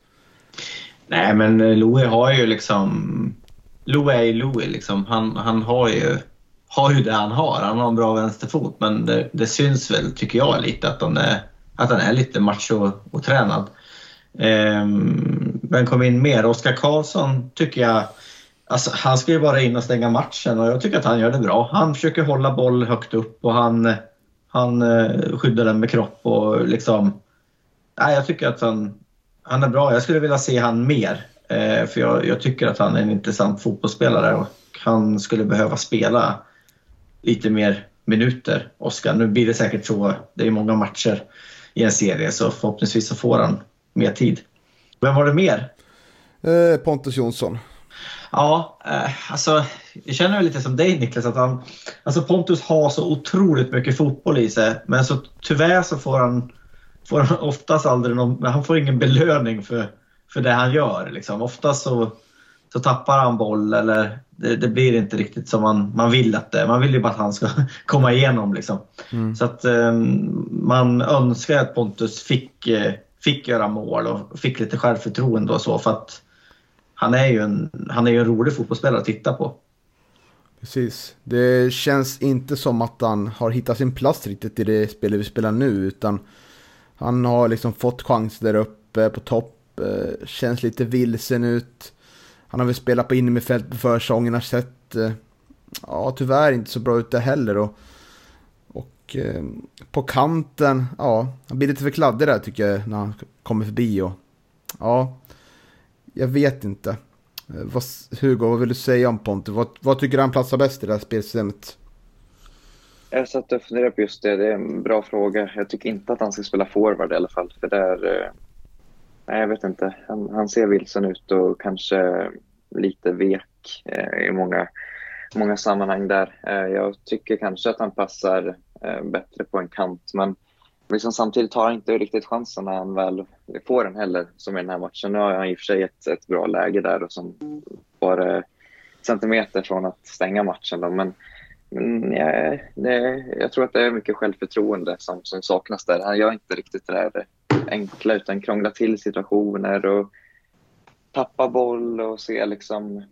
Nej, men eh, Louie har ju liksom... Louie är ju Louie liksom. Han, han har ju har ju det han har. Han har en bra vänsterfot men det, det syns väl, tycker jag, lite att han är, att han är lite macho-otränad. Ehm, vem kom in mer. Oskar Karlsson tycker jag, alltså, han ska ju bara in och stänga matchen och jag tycker att han gör det bra. Han försöker hålla boll högt upp och han, han eh, skyddar den med kropp och liksom... Nej, jag tycker att han, han är bra. Jag skulle vilja se han mer. Eh, för jag, jag tycker att han är en intressant fotbollsspelare och han skulle behöva spela lite mer minuter, Oskar. Nu blir det säkert så. Det är många matcher i en serie så förhoppningsvis så får han mer tid. Vem var det mer? Eh, Pontus Jonsson. Ja, eh, alltså jag känner lite som dig Niklas. Att han, alltså Pontus har så otroligt mycket fotboll i sig men så tyvärr så får han, får han oftast aldrig någon, han får ingen belöning för, för det han gör. Liksom. Oftast så så tappar han boll eller det, det, blir inte riktigt som man, man vill att det. Man vill ju bara att han ska komma igenom. Liksom. Mm. Så att um, man önskar att Pontus fick, uh, fick göra mål och fick lite självförtroende och så för att han är ju en, han är ju en rolig fotbollsspelare att titta på. Precis. Det känns inte som att han har hittat sin plats riktigt i det spelet vi spelar nu utan han har liksom fått chans där uppe på topp. Eh, känns lite vilsen ut. Han har väl spelat på innermittfält på försäsongen, har sett, eh, ja tyvärr inte så bra ut det heller. Och, och eh, på kanten, ja, han blir lite för kladdig där tycker jag när han kommer förbi. Och, ja, jag vet inte. Eh, vad, Hugo, vad vill du säga om Pontus? Vad, vad tycker du han platsar bäst i det här spelsystemet? Jag satt och funderade på just det. Det är en bra fråga. Jag tycker inte att han ska spela forward i alla fall. För där, eh, Nej, jag vet inte. Han, han, ser vilsen ut och kanske lite vek eh, i många, många sammanhang där. Eh, jag tycker kanske att han passar eh, bättre på en kant, men liksom samtidigt tar han inte riktigt chansen när han väl får den heller, som i den här matchen. Nu har han i och för sig ett, ett bra läge där och som bara eh, centimeter från att stänga matchen. Då, men men ja, det, jag tror att det är mycket självförtroende som, som saknas där. Han gör inte riktigt det där enkla utan krånglar till situationer och tappar boll och ser liksom,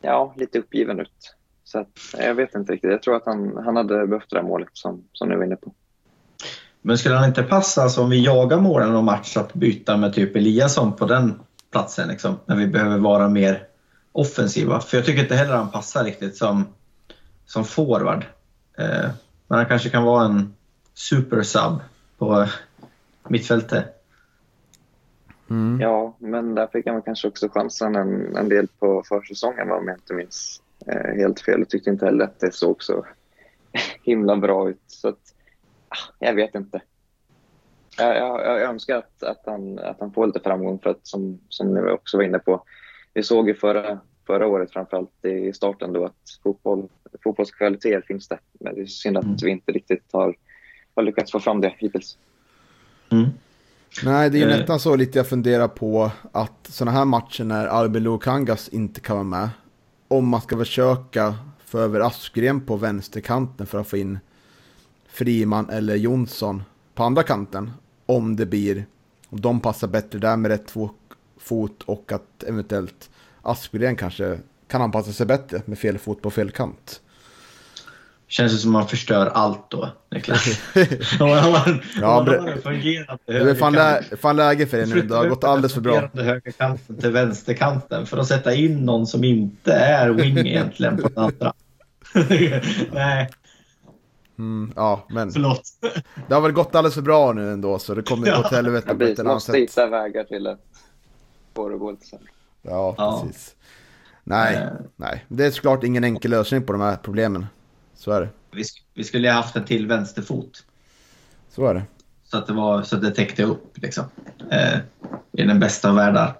ja, lite uppgiven ut. Så att, jag vet inte riktigt. Jag tror att han, han hade behövt det där målet som, som ni var inne på. Men skulle han inte passa, alltså om vi jagar målen och match, att byta med typ Eliasson på den platsen liksom, när vi behöver vara mer offensiva. För jag tycker inte heller han passar riktigt som, som forward. Eh, men han kanske kan vara en super sub på mittfältet. Mm. Ja, men där fick han kanske också chansen en, en del på försäsongen om jag inte minns eh, helt fel. Jag tyckte inte heller att det såg så himla bra ut. Så att, jag vet inte. Jag, jag, jag önskar att, att, han, att han får lite framgång för att som, som ni också var inne på, vi såg ju förra, förra året framförallt i starten då att fotboll, fotbollskvaliteter finns det. Men det är synd att mm. vi inte riktigt har, har lyckats få fram det hittills. Mm. Nej, det är ju eh. nästan så lite jag funderar på att sådana här matcher när Albin Kangas inte kan vara med, om man ska försöka få över Askren på vänsterkanten för att få in Friman eller Jonsson på andra kanten. Om det blir, om de passar bättre där med rätt fot och att eventuellt Aspgren kanske kan anpassa sig bättre med fel fot på fel kant. Känns det som man förstör allt då, Niklas? ja, det är fan, lä fan läge för det nu. Det har gått alldeles för bra. högerkanten till vänsterkanten för att sätta in någon som inte är wing egentligen på den andra. Nej. Mm, ja, men Förlåt. det har väl gått alldeles för bra nu ändå så det kommer ja. gå till helvete på ett måste hitta vägar till att få det att gå lite sämre. Ja, precis. Ja. Nej, äh. nej, det är såklart ingen enkel lösning på de här problemen. Så är det. Vi, vi skulle ha haft en till vänsterfot. Så är det. Så att det, var, så att det täckte upp liksom. Eh, I den bästa av världar.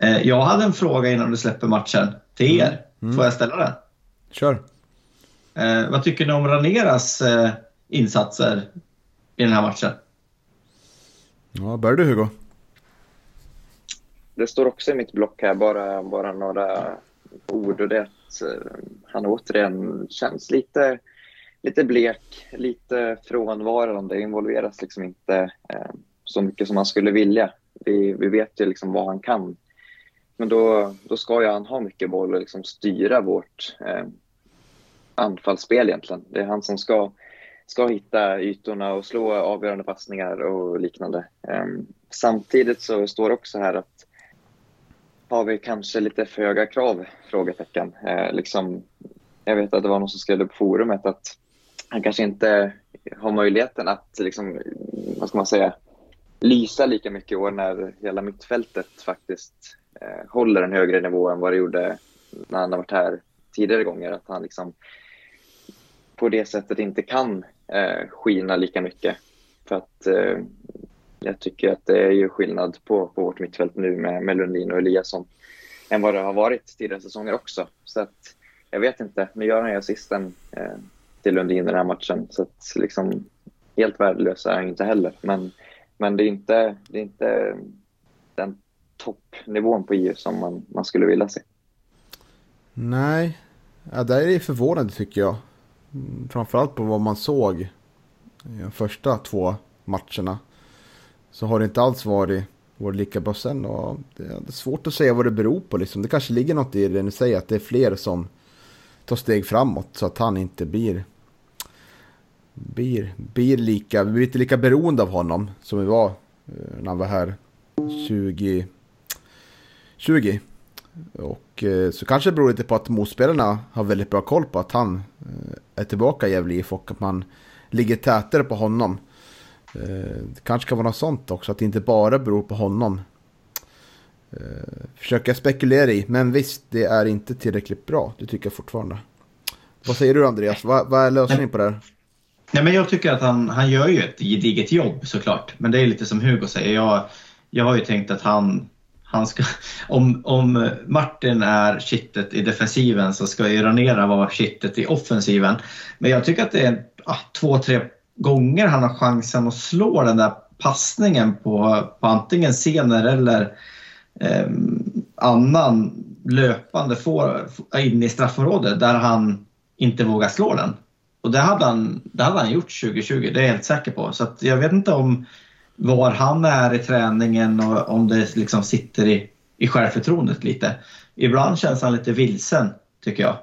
Eh, jag hade en fråga innan du släpper matchen till er. Mm. mm. Får jag ställa den? Kör. Eh, vad tycker ni om Raneras eh, insatser i den här matchen? Ja, börjar du Hugo? Det står också i mitt block här, bara, bara några ord. Och det att eh, han återigen känns lite, lite blek, lite frånvarande, involveras liksom inte eh, så mycket som han skulle vilja. Vi, vi vet ju liksom vad han kan. Men då, då ska ju han ha mycket boll och liksom styra vårt eh, anfallsspel egentligen. Det är han som ska, ska hitta ytorna och slå avgörande passningar och liknande. Ehm, samtidigt så står det också här att har vi kanske lite för höga krav? Frågetecken. Eh, liksom, jag vet att det var någon som skrev på forumet att han kanske inte har möjligheten att liksom, vad ska man säga, lysa lika mycket i år när hela mittfältet faktiskt eh, håller en högre nivå än vad det gjorde när han har varit här tidigare gånger. Att han liksom på det sättet inte kan eh, skina lika mycket. För att eh, jag tycker att det är ju skillnad på, på vårt mittfält nu med, med Lundin och Eliasson än vad det har varit tidigare säsonger också. Så att, jag vet inte, nu gör han ju assisten eh, till Lundin den här matchen så att liksom helt värdelös är han inte heller. Men, men det, är inte, det är inte den toppnivån på EU som man, man skulle vilja se. Nej, ja, där är det förvånande tycker jag. Framförallt på vad man såg i de första två matcherna. Så har det inte alls varit, varit lika bra sen. Och det är svårt att säga vad det beror på. Liksom. Det kanske ligger något i det ni säger. Att det är fler som tar steg framåt. Så att han inte blir, blir, blir lika, vi blir inte lika beroende av honom. Som vi var eh, när han var här 20. Och eh, så kanske det beror lite på att motspelarna har väldigt bra koll på att han eh, är tillbaka i Gävle IF och att man ligger tätare på honom. Eh, det kanske kan vara något sånt också, att det inte bara beror på honom. Försöker jag spekulera i, men visst, det är inte tillräckligt bra. Det tycker jag fortfarande. Vad säger du Andreas? Vad, vad är lösningen på det här? Nej, men jag tycker att han, han gör ju ett gediget jobb såklart. Men det är lite som Hugo säger. Jag, jag har ju tänkt att han han ska, om, om Martin är kittet i defensiven så ska ju Ranera vara kittet i offensiven. Men jag tycker att det är ah, två, tre gånger han har chansen att slå den där passningen på, på antingen Sener eller eh, annan löpande får, in i straffområdet där han inte vågar slå den. Och det hade han, det hade han gjort 2020, det är jag helt säker på. Så jag vet inte om var han är i träningen och om det liksom sitter i, i självförtroendet lite. Ibland känns han lite vilsen, tycker jag.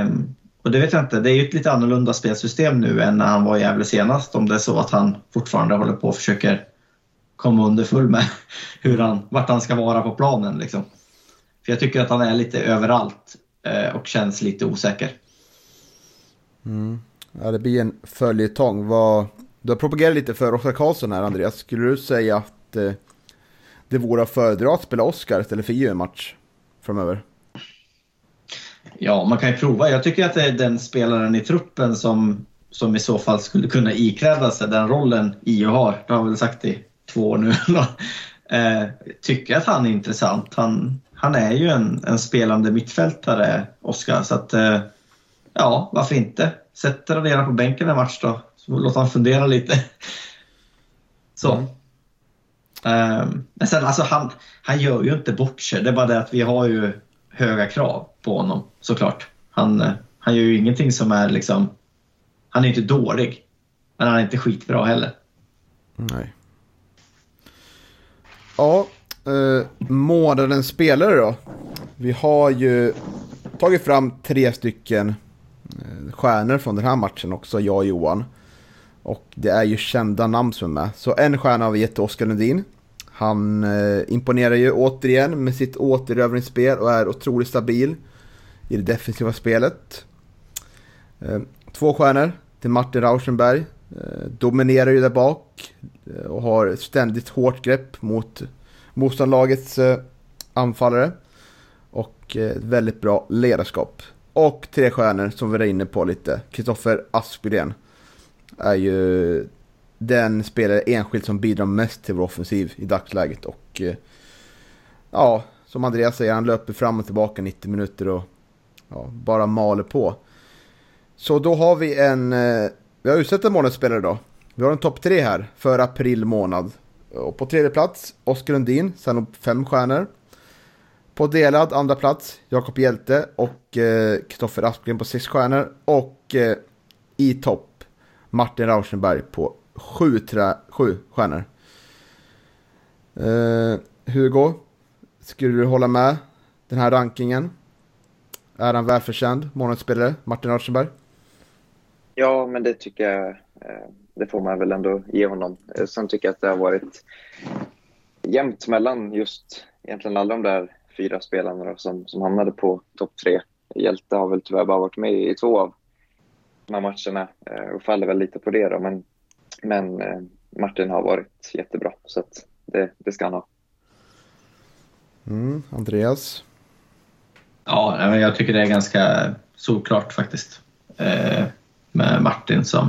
Um, och det vet jag inte, det är ju ett lite annorlunda spelsystem nu än när han var i Gävle senast. Om det är så att han fortfarande håller på och försöker komma underfull med hur han, vart han ska vara på planen. Liksom. För jag tycker att han är lite överallt eh, och känns lite osäker. Mm. Ja, det blir en följetong. Vad... Du har propagerat lite för Oskar Karlsson här, Andreas. Skulle du säga att eh, det vore att föredra att spela Oskar istället för Gio en match framöver? Ja, man kan ju prova. Jag tycker att det är den spelaren i truppen som, som i så fall skulle kunna ikläda sig den rollen Io har. Det har jag väl sagt i två år nu. eh, tycker att han är intressant. Han, han är ju en, en spelande mittfältare, Oskar. Så att, eh, ja, varför inte? Sätt Radera på bänken en match då. Så låt han fundera lite. Så. Um, men sen alltså han, han gör ju inte bort sig. Det är bara det att vi har ju höga krav på honom såklart. Han, eh, han gör ju ingenting som är liksom... Han är inte dålig. Men han är inte skitbra heller. Nej. Ja, eh, månadens spelare då. Vi har ju tagit fram tre stycken eh, stjärnor från den här matchen också, jag och Johan. Och det är ju kända namn som är med. Så en stjärna har vi gett till Oskar Lundin. Han eh, imponerar ju återigen med sitt återövningsspel och är otroligt stabil i det defensiva spelet. Eh, två stjärnor till Martin Rauschenberg. Eh, dominerar ju där bak eh, och har ständigt hårt grepp mot motståndarlagets eh, anfallare. Och eh, väldigt bra ledarskap. Och tre stjärnor som vi var inne på lite. Kristoffer Aspgren är ju den spelare enskilt som bidrar mest till vår offensiv i dagsläget. Och eh, ja, som Andreas säger, han löper fram och tillbaka 90 minuter och ja, bara maler på. Så då har vi en, eh, vi har utsett en månadsspelare då. Vi har en topp tre här för april månad. Och på tredje plats, Oskar Lundin, sen upp fem stjärnor. På delad andra plats, Jakob Hjälte och eh, Kristoffer eh, Aspgren på sex stjärnor. Och eh, i topp, Martin Rauschenberg på sju, trä, sju stjärnor. Uh, Hugo, skulle du hålla med den här rankingen? Är han välförtjänt, månadsspelare, Martin Rauschenberg? Ja, men det tycker jag. Eh, det får man väl ändå ge honom. Eh, sen tycker jag att det har varit jämnt mellan just egentligen alla de där fyra spelarna som, som hamnade på topp tre. Hjälte har väl tyvärr bara varit med i två av de här matcherna och faller väl lite på det då. Men men eh, Martin har varit jättebra så att det, det ska han ha. Mm, Andreas? Ja, jag tycker det är ganska solklart faktiskt. Eh, med Martin som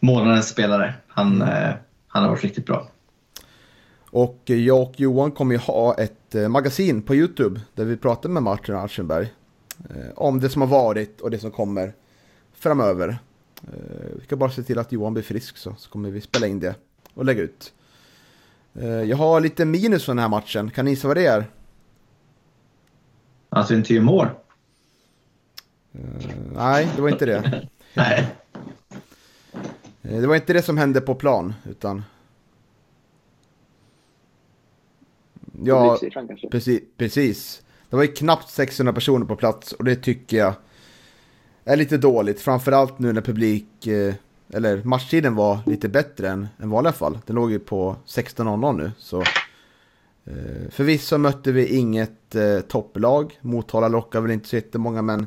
månadens spelare. Han, eh, han har varit riktigt bra. Och jag och Johan kommer ju ha ett magasin på YouTube där vi pratar med Martin Aschenberg. Om det som har varit och det som kommer framöver. Eh, vi ska bara se till att Johan blir frisk så, så kommer vi spela in det och lägga ut. Eh, jag har lite minus för den här matchen. Kan ni gissa vad det är? Att vi inte gör mål? Uh, nej, det var inte det. nej. Det var inte det som hände på plan, utan... Ja, precis, precis. Det var ju knappt 600 personer på plats och det tycker jag är lite dåligt. Framförallt nu när publik, eh, eller matchtiden var lite bättre än, än vanliga fall. Den låg ju på 16.00 nu. Så eh, förvisso mötte vi inget eh, topplag. Motala lockar väl inte så jättemånga men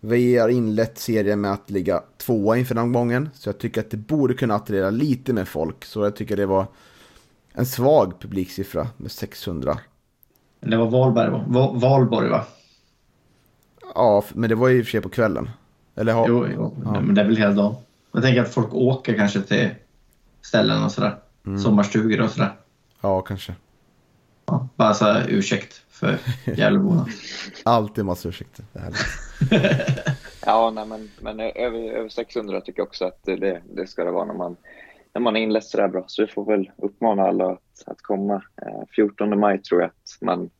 vi har inlett serien med att ligga tvåa inför den gången. Så jag tycker att det borde kunna attrahera lite mer folk. Så jag tycker det var en svag publiksiffra med 600. Det var Valberg, va? Valborg va? Ja, men det var ju i och för sig på kvällen. Eller har... Jo, jo. Ja. men det är väl hela dagen. Jag tänker att folk åker kanske till ställen och sådär. Mm. Sommarstugor och sådär. Ja, kanske. Ja, bara så här, ursäkt för Gävleborna. Alltid massa ursäkter. ja, nej, men, men över, över 600 tycker jag också att det, det ska det vara när man, när man är inlett sådär bra. Så vi får väl uppmana alla att, att komma. 14 eh, maj tror jag att man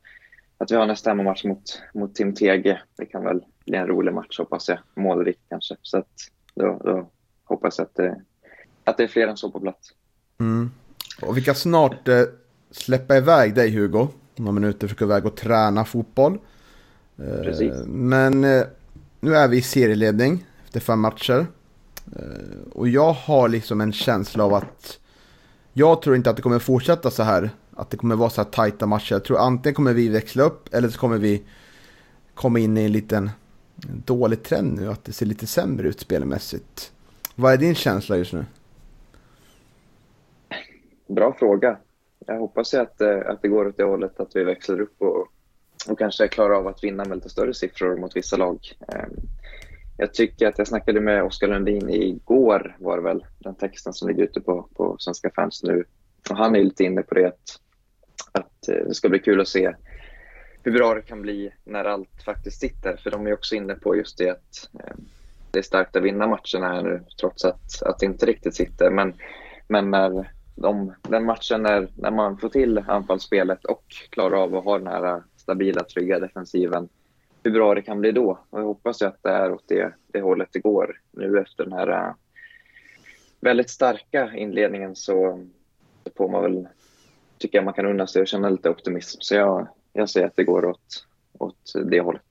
att vi har nästa hemmamatch mot, mot Tim Tege. Det kan väl bli en rolig match hoppas jag. Målrikt kanske. Så att då, då hoppas jag att det, att det är fler än så på plats. Mm. Och vi kan snart eh, släppa iväg dig Hugo. Några minuter för att iväg och träna fotboll. Eh, Precis. Men eh, nu är vi i serieledning efter fem matcher. Eh, och jag har liksom en känsla av att jag tror inte att det kommer fortsätta så här att det kommer vara så här tajta matcher. Jag tror antingen kommer vi växla upp eller så kommer vi komma in i en liten dålig trend nu. Att det ser lite sämre ut spelmässigt. Vad är din känsla just nu? Bra fråga. Jag hoppas ju att, eh, att det går åt det hållet att vi växlar upp och, och kanske klarar av att vinna med lite större siffror mot vissa lag. Ehm, jag tycker att jag snackade med Oskar Lundin igår, var det väl, den texten som ligger ute på, på Svenska fans nu. Och han är lite inne på det att, att eh, det ska bli kul att se hur bra det kan bli när allt faktiskt sitter. För de är också inne på just det att eh, det är starkt att vinna matcherna här nu trots att, att det inte riktigt sitter. Men, men när de, den matchen när, när man får till anfallsspelet och klarar av att ha den här stabila, trygga defensiven hur bra det kan bli då. Och jag hoppas ju att det är åt det, det hållet det går nu efter den här eh, väldigt starka inledningen så får man väl, tycker jag man kan unna sig och känna lite optimism. Så jag, jag säger att det går åt, åt det hållet.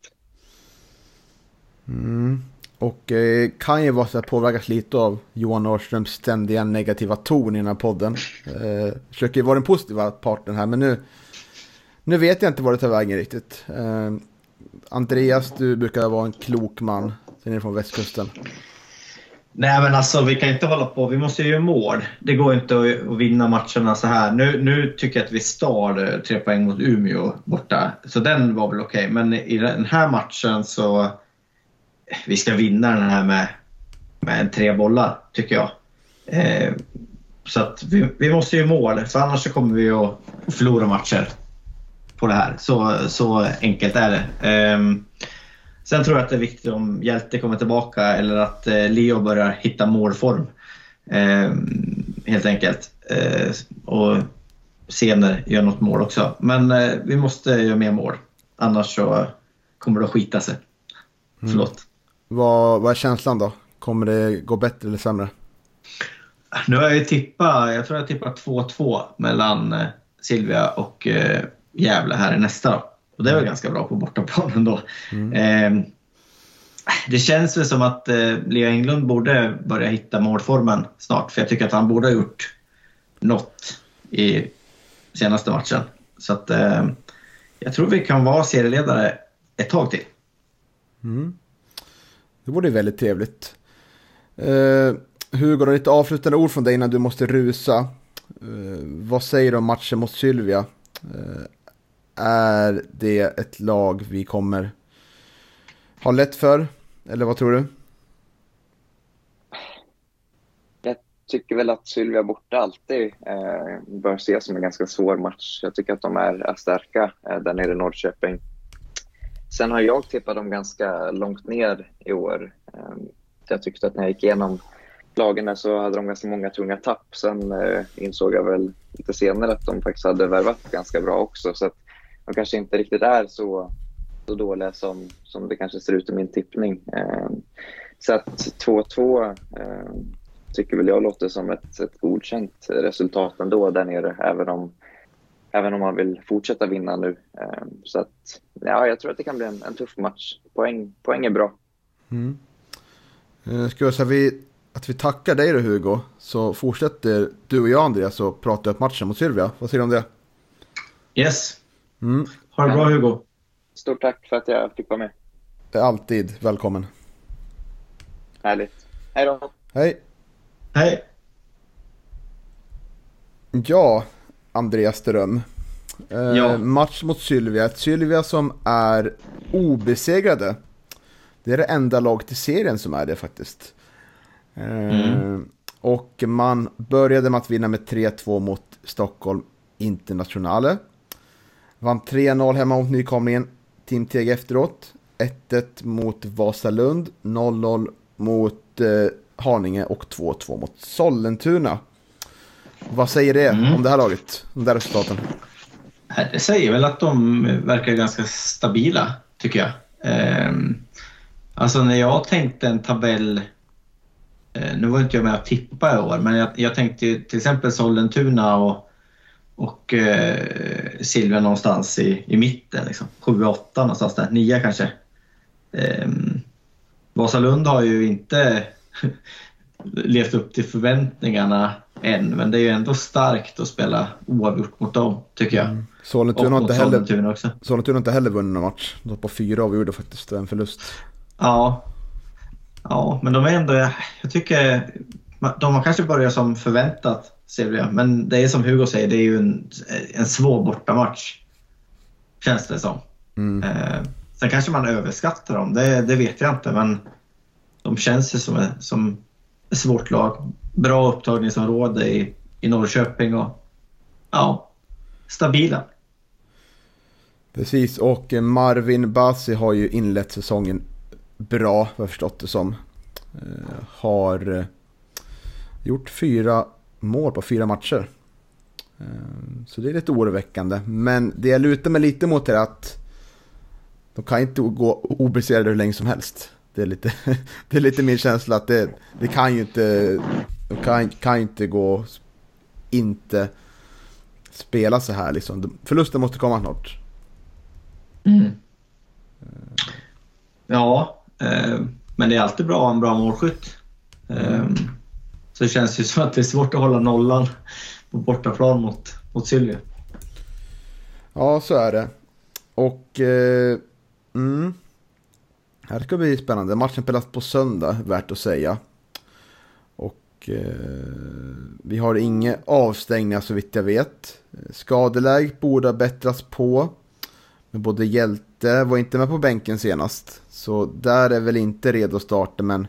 Mm. Och eh, kan ju vara så att påverkas lite av Johan Norrströms ständiga negativa ton i den här podden. Eh, försöker vara den positiva parten här, men nu, nu vet jag inte var det tar vägen riktigt. Eh, Andreas, du brukar vara en klok man. Sen är från västkusten. Nej men alltså vi kan inte hålla på. Vi måste ju göra mål. Det går inte att, vinna matcherna så här. Nu, nu tycker jag att vi stal eh, tre poäng mot Umeå borta. Så den var väl okej. Okay. Men i den här matchen så... Eh, vi ska vinna den här med, med tre bollar, tycker jag. Eh, så att vi, vi måste ju mål, för annars så kommer vi att förlora matcher på det här. Så, så enkelt är det. Um, sen tror jag att det är viktigt om Hjälte kommer tillbaka eller att uh, Leo börjar hitta målform. Um, helt enkelt. Uh, och senare gör något mål också. Men uh, vi måste göra mer mål. Annars så kommer det att skita sig. Mm. Förlåt. Vad, vad är känslan då? Kommer det gå bättre eller sämre? Nu har jag ju tippat, jag tror jag tippat 2-2 mellan Silvia och Gävle här i nästa. Och det var mm. ganska bra på bortaplan då. Mm. Eh, det känns väl som att eh, Leo Englund borde börja hitta målformen snart. För jag tycker att han borde ha gjort något i senaste matchen. Så att eh, jag tror vi kan vara serieledare ett tag till. Mm. Det vore väldigt trevligt. Eh, Hugo, lite avslutande ord från dig innan du måste rusa. Eh, vad säger du om matchen mot Sylvia? Är det ett lag vi kommer ha lätt för? Eller vad tror du? Jag tycker väl att Sylvia borta alltid eh, bör ses som en ganska svår match. Jag tycker att de är, är starka eh, där nere i Norrköping. Sen har jag tippat dem ganska långt ner i år. Eh, jag tyckte att när jag gick igenom lagen så hade de ganska många tunga tapp. Sen eh, insåg jag väl lite senare att de faktiskt hade värvat ganska bra också. Så att de kanske inte riktigt är så, så dåliga som, som det kanske ser ut i min tippning. Eh, så att 2-2 eh, tycker väl jag låter som ett, ett godkänt resultat ändå där nere, även om, även om man vill fortsätta vinna nu. Eh, så att, ja, jag tror att det kan bli en, en tuff match. Poäng, poäng är bra. Mm. Eh, ska jag säga vi, att vi tackar dig då Hugo, så fortsätter du och jag Andreas och prata upp matchen mot Sylvia. Vad säger du om det? Yes. Mm. Ha det bra Hugo. Stort tack för att jag fick vara med. Alltid välkommen. Härligt. Hej då. Hej. Hej. Ja, Andreas Ström. Eh, ja. Match mot Sylvia. Sylvia som är obesegrade. Det är det enda laget i serien som är det faktiskt. Eh, mm. Och man började med att vinna med 3-2 mot Stockholm Internationale. Vann 3-0 hemma mot nykomlingen Team Teg efteråt. 1-1 mot Vasalund, 0-0 mot eh, Haninge och 2-2 mot Sollentuna. Vad säger det mm. om det här laget? Om det här resultaten? Det säger väl att de verkar ganska stabila, tycker jag. Eh, alltså när jag tänkte en tabell eh, nu var inte jag med och tippa i år, men jag, jag tänkte till exempel Sollentuna och och eh, Silvia någonstans i, i mitten. Liksom. 7-8 någonstans där, 9 kanske. Eh, Vasalund har ju inte levt upp till förväntningarna än, men det är ju ändå starkt att spela oavgjort mot dem, tycker jag. Mm. Sollentuna har inte heller, också. Sollentuna inte heller vunnit någon match. De på fyra och vi gjorde faktiskt en förlust. Ja. Ja, men de är ändå... Jag tycker... De har kanske börjat som förväntat, Silvia. Men det är som Hugo säger, det är ju en, en svår bortamatch. Känns det som. Mm. Eh, sen kanske man överskattar dem, det, det vet jag inte. Men de känns ju som, som ett svårt lag. Bra upptagningsområde i, i Norrköping och ja, stabila. Precis, och Marvin Basi har ju inlett säsongen bra, vad jag förstått det som. Eh, har eh, gjort fyra mål på fyra matcher. Ehm, så det är lite oroväckande. Men det jag lutar mig lite mot är att de kan inte gå obesegrade hur länge som helst. Det är lite, det är lite min känsla att det, det kan ju inte, de kan, kan inte gå inte spela så här liksom. Förlusten måste komma snart. Mm. Ja, eh, men det är alltid bra att ha en bra målskytt. Eh, så det känns ju som att det är svårt att hålla nollan på bortaplan mot, mot Sylvia. Ja, så är det. Och... Eh, mm. Här ska bli spännande. Matchen spelas på söndag, värt att säga. Och eh, vi har inga avstängningar så vitt jag vet. Skadeläget borde ha bättrats på. Men både Hjälte var inte med på bänken senast. Så där är väl inte redo att starta men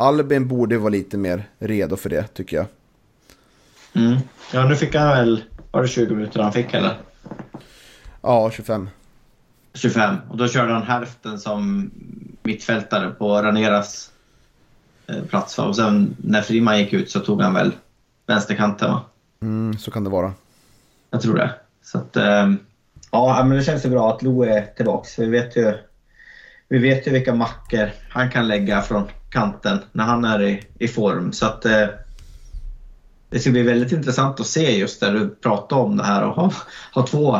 Albin borde vara lite mer redo för det tycker jag. Mm. Ja, nu fick han väl, var det 20 minuter han fick eller? Ja, 25. 25 och då körde han hälften som mittfältare på Raneras eh, plats. Och sen när Friman gick ut så tog han väl vänsterkanten va? Mm, så kan det vara. Jag tror det. Så att, eh, ja, men det känns ju bra att Lo är tillbaka. Vi vet ju, vi vet ju vilka mackor han kan lägga från kanten när han är i, i form. Så att eh, det ska bli väldigt intressant att se just där du pratar om det här och ha, ha två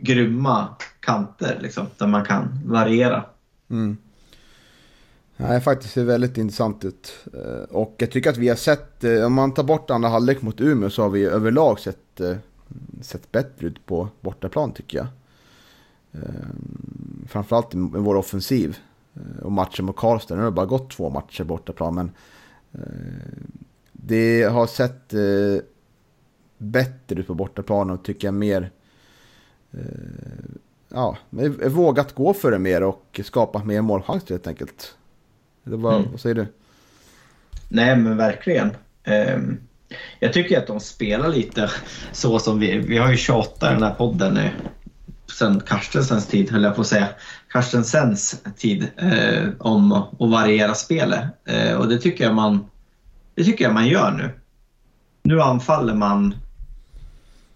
grymma kanter liksom, där man kan variera. Mm. Nej, faktiskt ser väldigt intressant ut. Eh, och jag tycker att vi har sett, eh, om man tar bort andra halvlek mot Umeå så har vi överlag sett, eh, sett bättre ut på bortaplan tycker jag. Framförallt med vår offensiv. Och matchen mot Karlstad, nu har det bara gått två matcher bortaplan men det har sett bättre ut på bortaplan och tycker jag mer ja, vågat gå för det mer och skapa mer målchanser helt enkelt. Det var, mm. Vad säger du? Nej men verkligen. Um, jag tycker att de spelar lite så som vi, vi har ju tjatat i den här podden nu sen Carstensens tid, höll jag på att säga. Carstensens tid eh, om att variera spelet. Eh, och det tycker, jag man, det tycker jag man gör nu. Nu anfaller man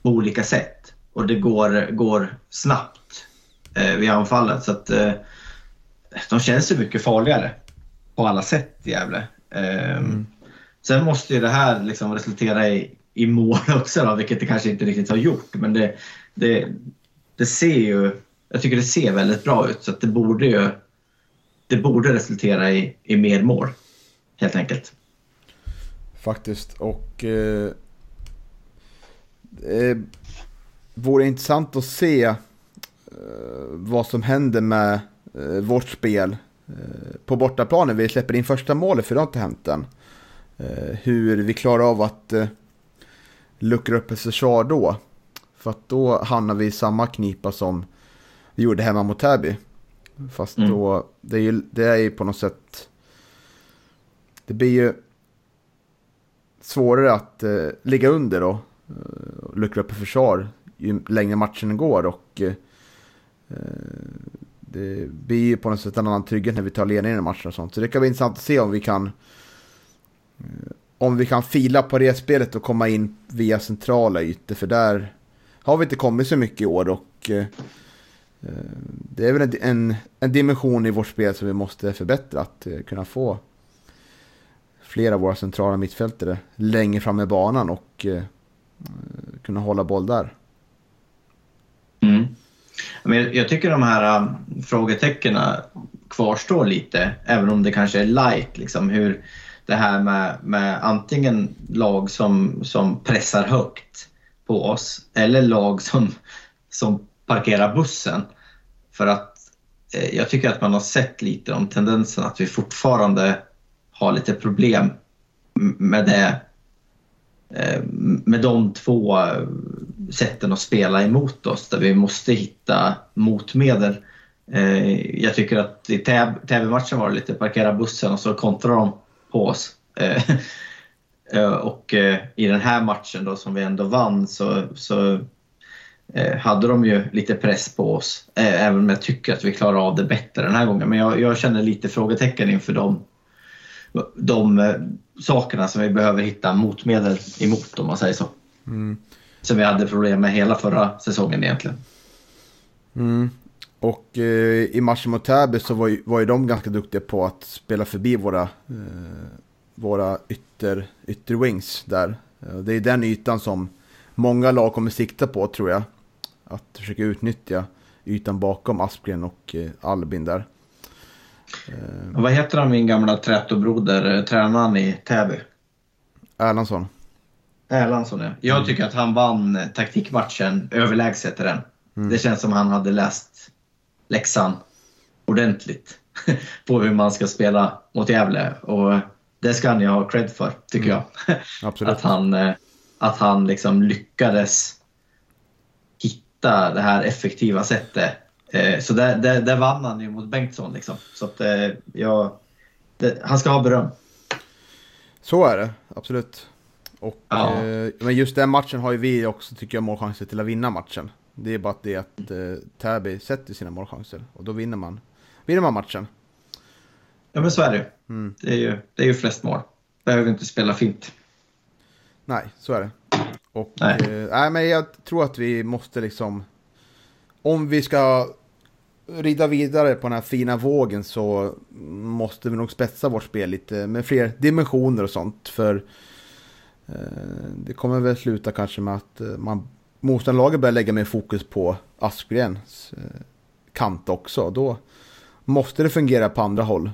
på olika sätt och det går, går snabbt eh, vid anfallet. Så att, eh, de känns ju mycket farligare på alla sätt Gävle. Eh, mm. Sen måste ju det här liksom resultera i, i mål också, då, vilket det kanske inte riktigt har gjort. Men det, det, det ser ju, jag tycker det ser väldigt bra ut så att det borde ju det borde resultera i, i mer mål. Helt enkelt. Faktiskt. Och eh, det vore intressant att se Eh, vad som händer med eh, vårt spel eh, på bortaplanen. Vi släpper in första målet för det har inte hänt än. Eh, hur vi klarar av att eh, luckra upp ett försvar då. För att då hamnar vi i samma knipa som gjorde hemma mot Täby. Fast mm. då, det är, ju, det är ju på något sätt... Det blir ju svårare att eh, ligga under då. Eh, luckra upp ett försvar ju längre matchen går och eh, Eh, det blir ju på något sätt en annan trygghet när vi tar ledningen i matchen och sånt. Så det kan bli intressant att se om vi kan eh, om vi kan fila på det spelet och komma in via centrala ytor. För där har vi inte kommit så mycket i år och eh, Eh, det är väl en, en, en, dimension i vårt spel som vi måste förbättra. Att eh, kunna få flera av våra centrala mittfältare längre fram i banan och eh, kunna hålla boll där. Mm. Men jag tycker de här um, frågetecknen kvarstår lite, även om det kanske är light. Liksom, hur, det här med, med antingen lag som, som pressar högt på oss eller lag som, som Parkera bussen. För att eh, jag tycker att man har sett lite om tendensen att vi fortfarande har lite problem med det eh, med de två eh, sätten att spela emot oss där vi måste hitta motmedel. Eh, jag tycker att i Täby-matchen var det lite parkera bussen och så kontrar de på oss. Eh, eh, och i den här matchen då som vi ändå vann så, så hade de ju lite press på oss. Även om jag tycker att vi klarar av det bättre den här gången. Men jag, jag känner lite frågetecken inför de, de sakerna som vi behöver hitta motmedel emot om man säger så. Mm. Som vi hade problem med hela förra säsongen egentligen. Mm. Och eh, i matchen mot Täby så var ju, var ju de ganska duktiga på att spela förbi våra, eh, våra ytter, ytterwings där. Det är den ytan som många lag kommer sikta på tror jag. Att försöka utnyttja ytan bakom Aspgren och eh, Albin där. Eh, vad heter han, min gamla trätobroder, eh, tränaren i Täby? Erlandsson. Erlandsson, ja. Jag mm. tycker att han vann taktikmatchen överlägset i den. Mm. Det känns som han hade läst läxan ordentligt på hur man ska spela mot Gävle. Och det ska han ju ha cred för, tycker mm. jag. Absolut. att han, att han liksom lyckades hitta det här effektiva sättet Eh, så där, där, där vann han ju mot Bengtsson. Liksom. Så att, eh, ja, det, han ska ha beröm. Så är det, absolut. Och, ja. eh, men just den matchen har ju vi också, tycker jag, målchanser till att vinna matchen. Det är bara det att eh, Täby sätter sina målchanser och då vinner man, vinner man matchen. Ja men så är det mm. det. Är ju, det är ju flest mål. Behöver inte spela fint. Nej, så är det. Och, nej. Eh, nej men jag tror att vi måste liksom... Om vi ska rida vidare på den här fina vågen så måste vi nog spetsa vårt spel lite med fler dimensioner och sånt. För eh, det kommer väl sluta kanske med att eh, man motståndarlaget börjar lägga mer fokus på Asplgrens eh, kant också. Då måste det fungera på andra håll.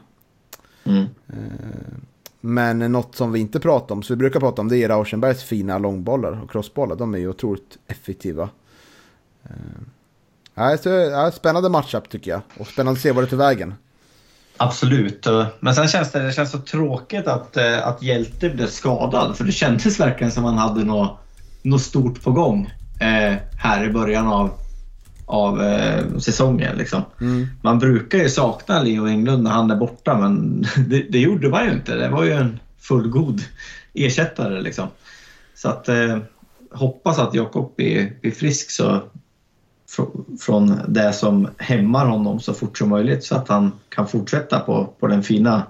Mm. Eh, men något som vi inte pratar om, så vi brukar prata om, det är Rauschenbergs fina långbollar och crossbollar. De är ju otroligt effektiva. Eh, så, ja, spännande matchup tycker jag. Och spännande att se vad det tar vägen. Absolut. Men sen känns det, det känns så tråkigt att, eh, att Hjälte blev skadad. För det kändes verkligen som att han hade något, något stort på gång eh, här i början av, av eh, säsongen. Liksom. Mm. Man brukar ju sakna Leo Englund när han är borta, men det, det, gjorde man ju inte. Det var ju en fullgod ersättare. Liksom. Så att, eh, hoppas att Jakob blir, blir frisk så från det som hämmar honom så fort som möjligt så att han kan fortsätta på, på den fina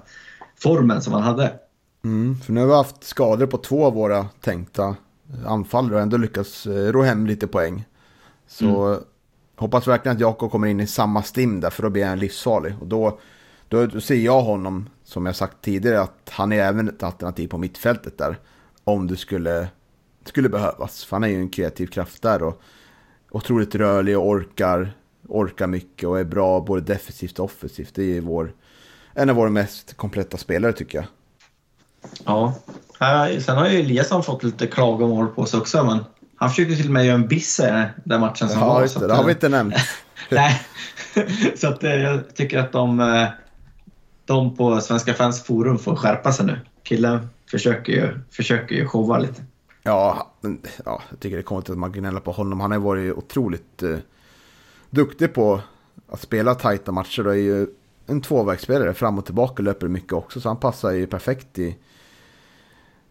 formen som han hade. Mm, för nu har vi haft skador på två av våra tänkta anfallare och ändå lyckats eh, ro hem lite poäng. Så mm hoppas verkligen att Jakob kommer in i samma stim där för då blir han livsfarlig. Och då, då, då ser jag honom, som jag sagt tidigare, att han är även ett alternativ på mittfältet där. Om det skulle, skulle behövas. För han är ju en kreativ kraft där. Och otroligt rörlig och orkar, orkar mycket och är bra både defensivt och offensivt. Det är vår, en av våra mest kompletta spelare tycker jag. Ja, sen har ju Eliasson fått lite klagomål på sig också. Men han försökte till och med göra en bisse den matchen som ja, var. Så det, har vi inte nämnt. Nej, så att, eh, jag tycker att de, eh, de på Svenska fans forum får skärpa sig nu. Killen försöker ju, försöker ju showa lite. Ja, ja, jag tycker det är konstigt att man gnäller på honom. Han har varit otroligt eh, duktig på att spela tajta matcher. Och är ju en tvåvägsspelare, fram och tillbaka löper mycket också. Så han passar ju perfekt i,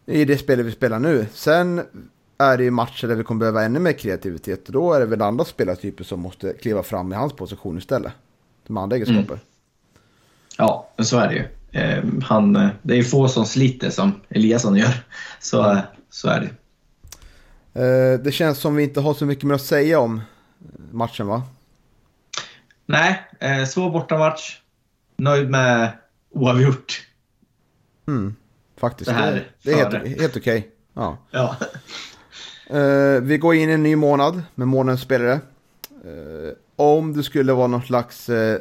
i det spelet vi spelar nu. Sen är det ju matcher där vi kommer behöva ännu mer kreativitet. Då är det väl andra spelartyper som måste kliva fram i hans position istället. De andra egenskaper. Mm. Ja, så är det ju. Eh, han, det är ju få som sliter som Eliasson gör. Så, mm. så är det. Eh, det känns som vi inte har så mycket mer att säga om matchen va? Nej, eh, svår bortamatch. Nöjd med oavgjort. Mm, faktiskt. Det, här det, är helt, helt okej. Okay. Ja. ja. Uh, vi går in i en ny månad med månadens spelare. Uh, om det skulle vara någon slags uh,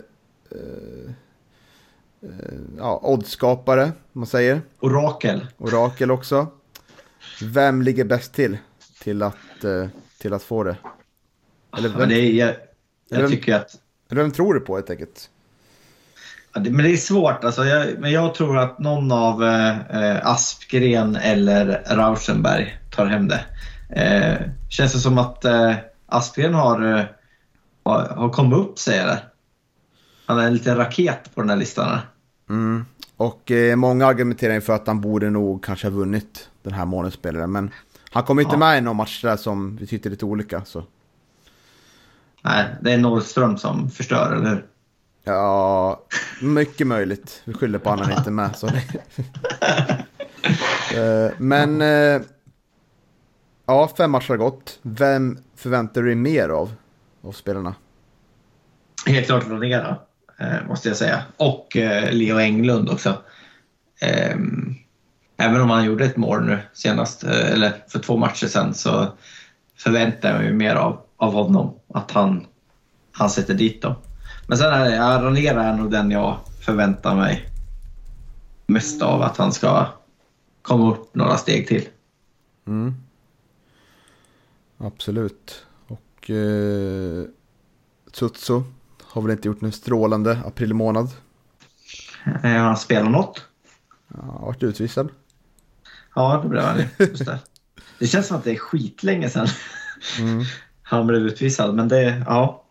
ja, oddskapare, man säger. Orakel. Orakel också. Vem ligger bäst till? Till att, till att få det? Eller Ja, vem, det är, jag, jag Vem- tycker att vem tror du på helt enkelt? Ja, det- Men det är svårt. Alltså, jag, men jag tror att någon av eh, Aspgren eller Rauschenberg tar hem det. Eh, känns det som att eh, Aspgren har, eh, har, har kommit upp, säger jag. Han är en liten raket på den här listan. Mm. Och eh, många argumenterar för att han borde nog kanske ha vunnit den här månadsspelaren. Men han kom inte Ja. med i någon match där som vi tyckte lite olika. Så. Nej, det är Norrström som förstör, eller hur? Ja, mycket möjligt. Vi skyller på att han inte med. Så det... Eh, Men, eh, ja, fem matcher har gått. Vem förväntar du dig mer av, av spelarna? Helt klart Ronera, eh, måste jag säga. Och eh, Leo Englund också. Ehm, även om han gjorde ett mål nu senast, eh, eller för två matcher sedan, så förväntar jag mig mer av, av honom. Att han, han sätter dit dem. Men sen är det, ja, Ronera är nog den jag förväntar mig mest av. Att han ska komma upp några steg till. Mm. Absolut. Och eh, Tsutsu har väl inte gjort en strålande april månad. Eh, Har han spelat något? Ja, har varit utvisad. Ja, det blev han ju. Just det. det känns som att det är skitlänge sedan Mm. han blev utvisad, men det, ja.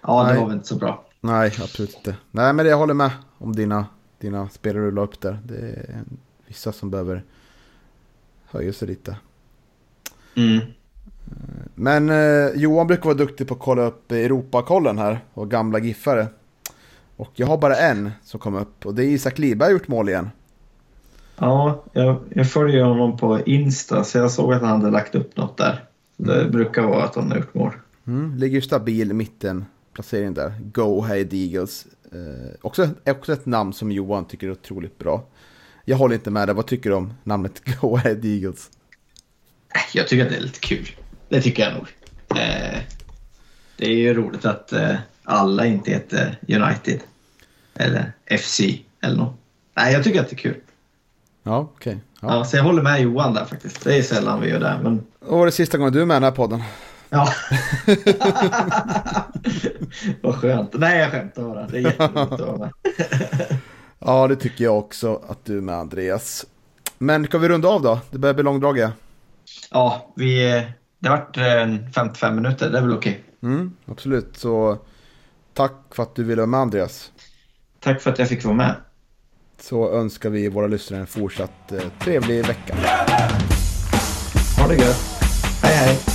Ja, det Nej. var väl inte så bra. Nej, absolut inte. Nej, men jag håller med om dina, dina spelare du la upp där. Det är vissa som behöver höja sig lite. Mm. Men eh, Johan brukar vara duktig på att kolla upp Europakollen här och gamla giffare. Och jag har bara en som kom upp och det är Isak Liberg gjort mål igen. Ja, jag, jag följer honom på Insta, så jag såg att han hade lagt upp något där. Det brukar vara att han har gjort mål. Mm, ligger ju stabil i mitten, placering där. Go Ahead Eagles. Eh, också, också ett namn som Johan tycker är otroligt bra. Jag håller inte med dig, vad tycker du om namnet Go Ahead Eagles? Äh, Jag tycker att det är lite kul. Det tycker jag nog. Eh, det är ju roligt att eh, alla inte heter United. Eller FC eller något. Nej, jag tycker att det är kul. Ja, okej. Ja. Ja. så jag håller med Johan där faktiskt. Det är sällan vi gör det. Men Och det sista gången du är med i den här podden? Ja. Vad skönt. Nej, jag skämtar bara. Det är jätteroligt att vara med. Ja, det tycker jag också att du är med Andreas. Men ska vi runda av då? Det börjar bli långdraget. Ja, vi, det har varit eh, 55 minuter. Det är väl okej. Mm, absolut, så tack för att du ville vara med Andreas. Tack för att jag fick vara med. Så önskar vi våra lyssnare en fortsatt eh, trevlig vecka. Ha det gött.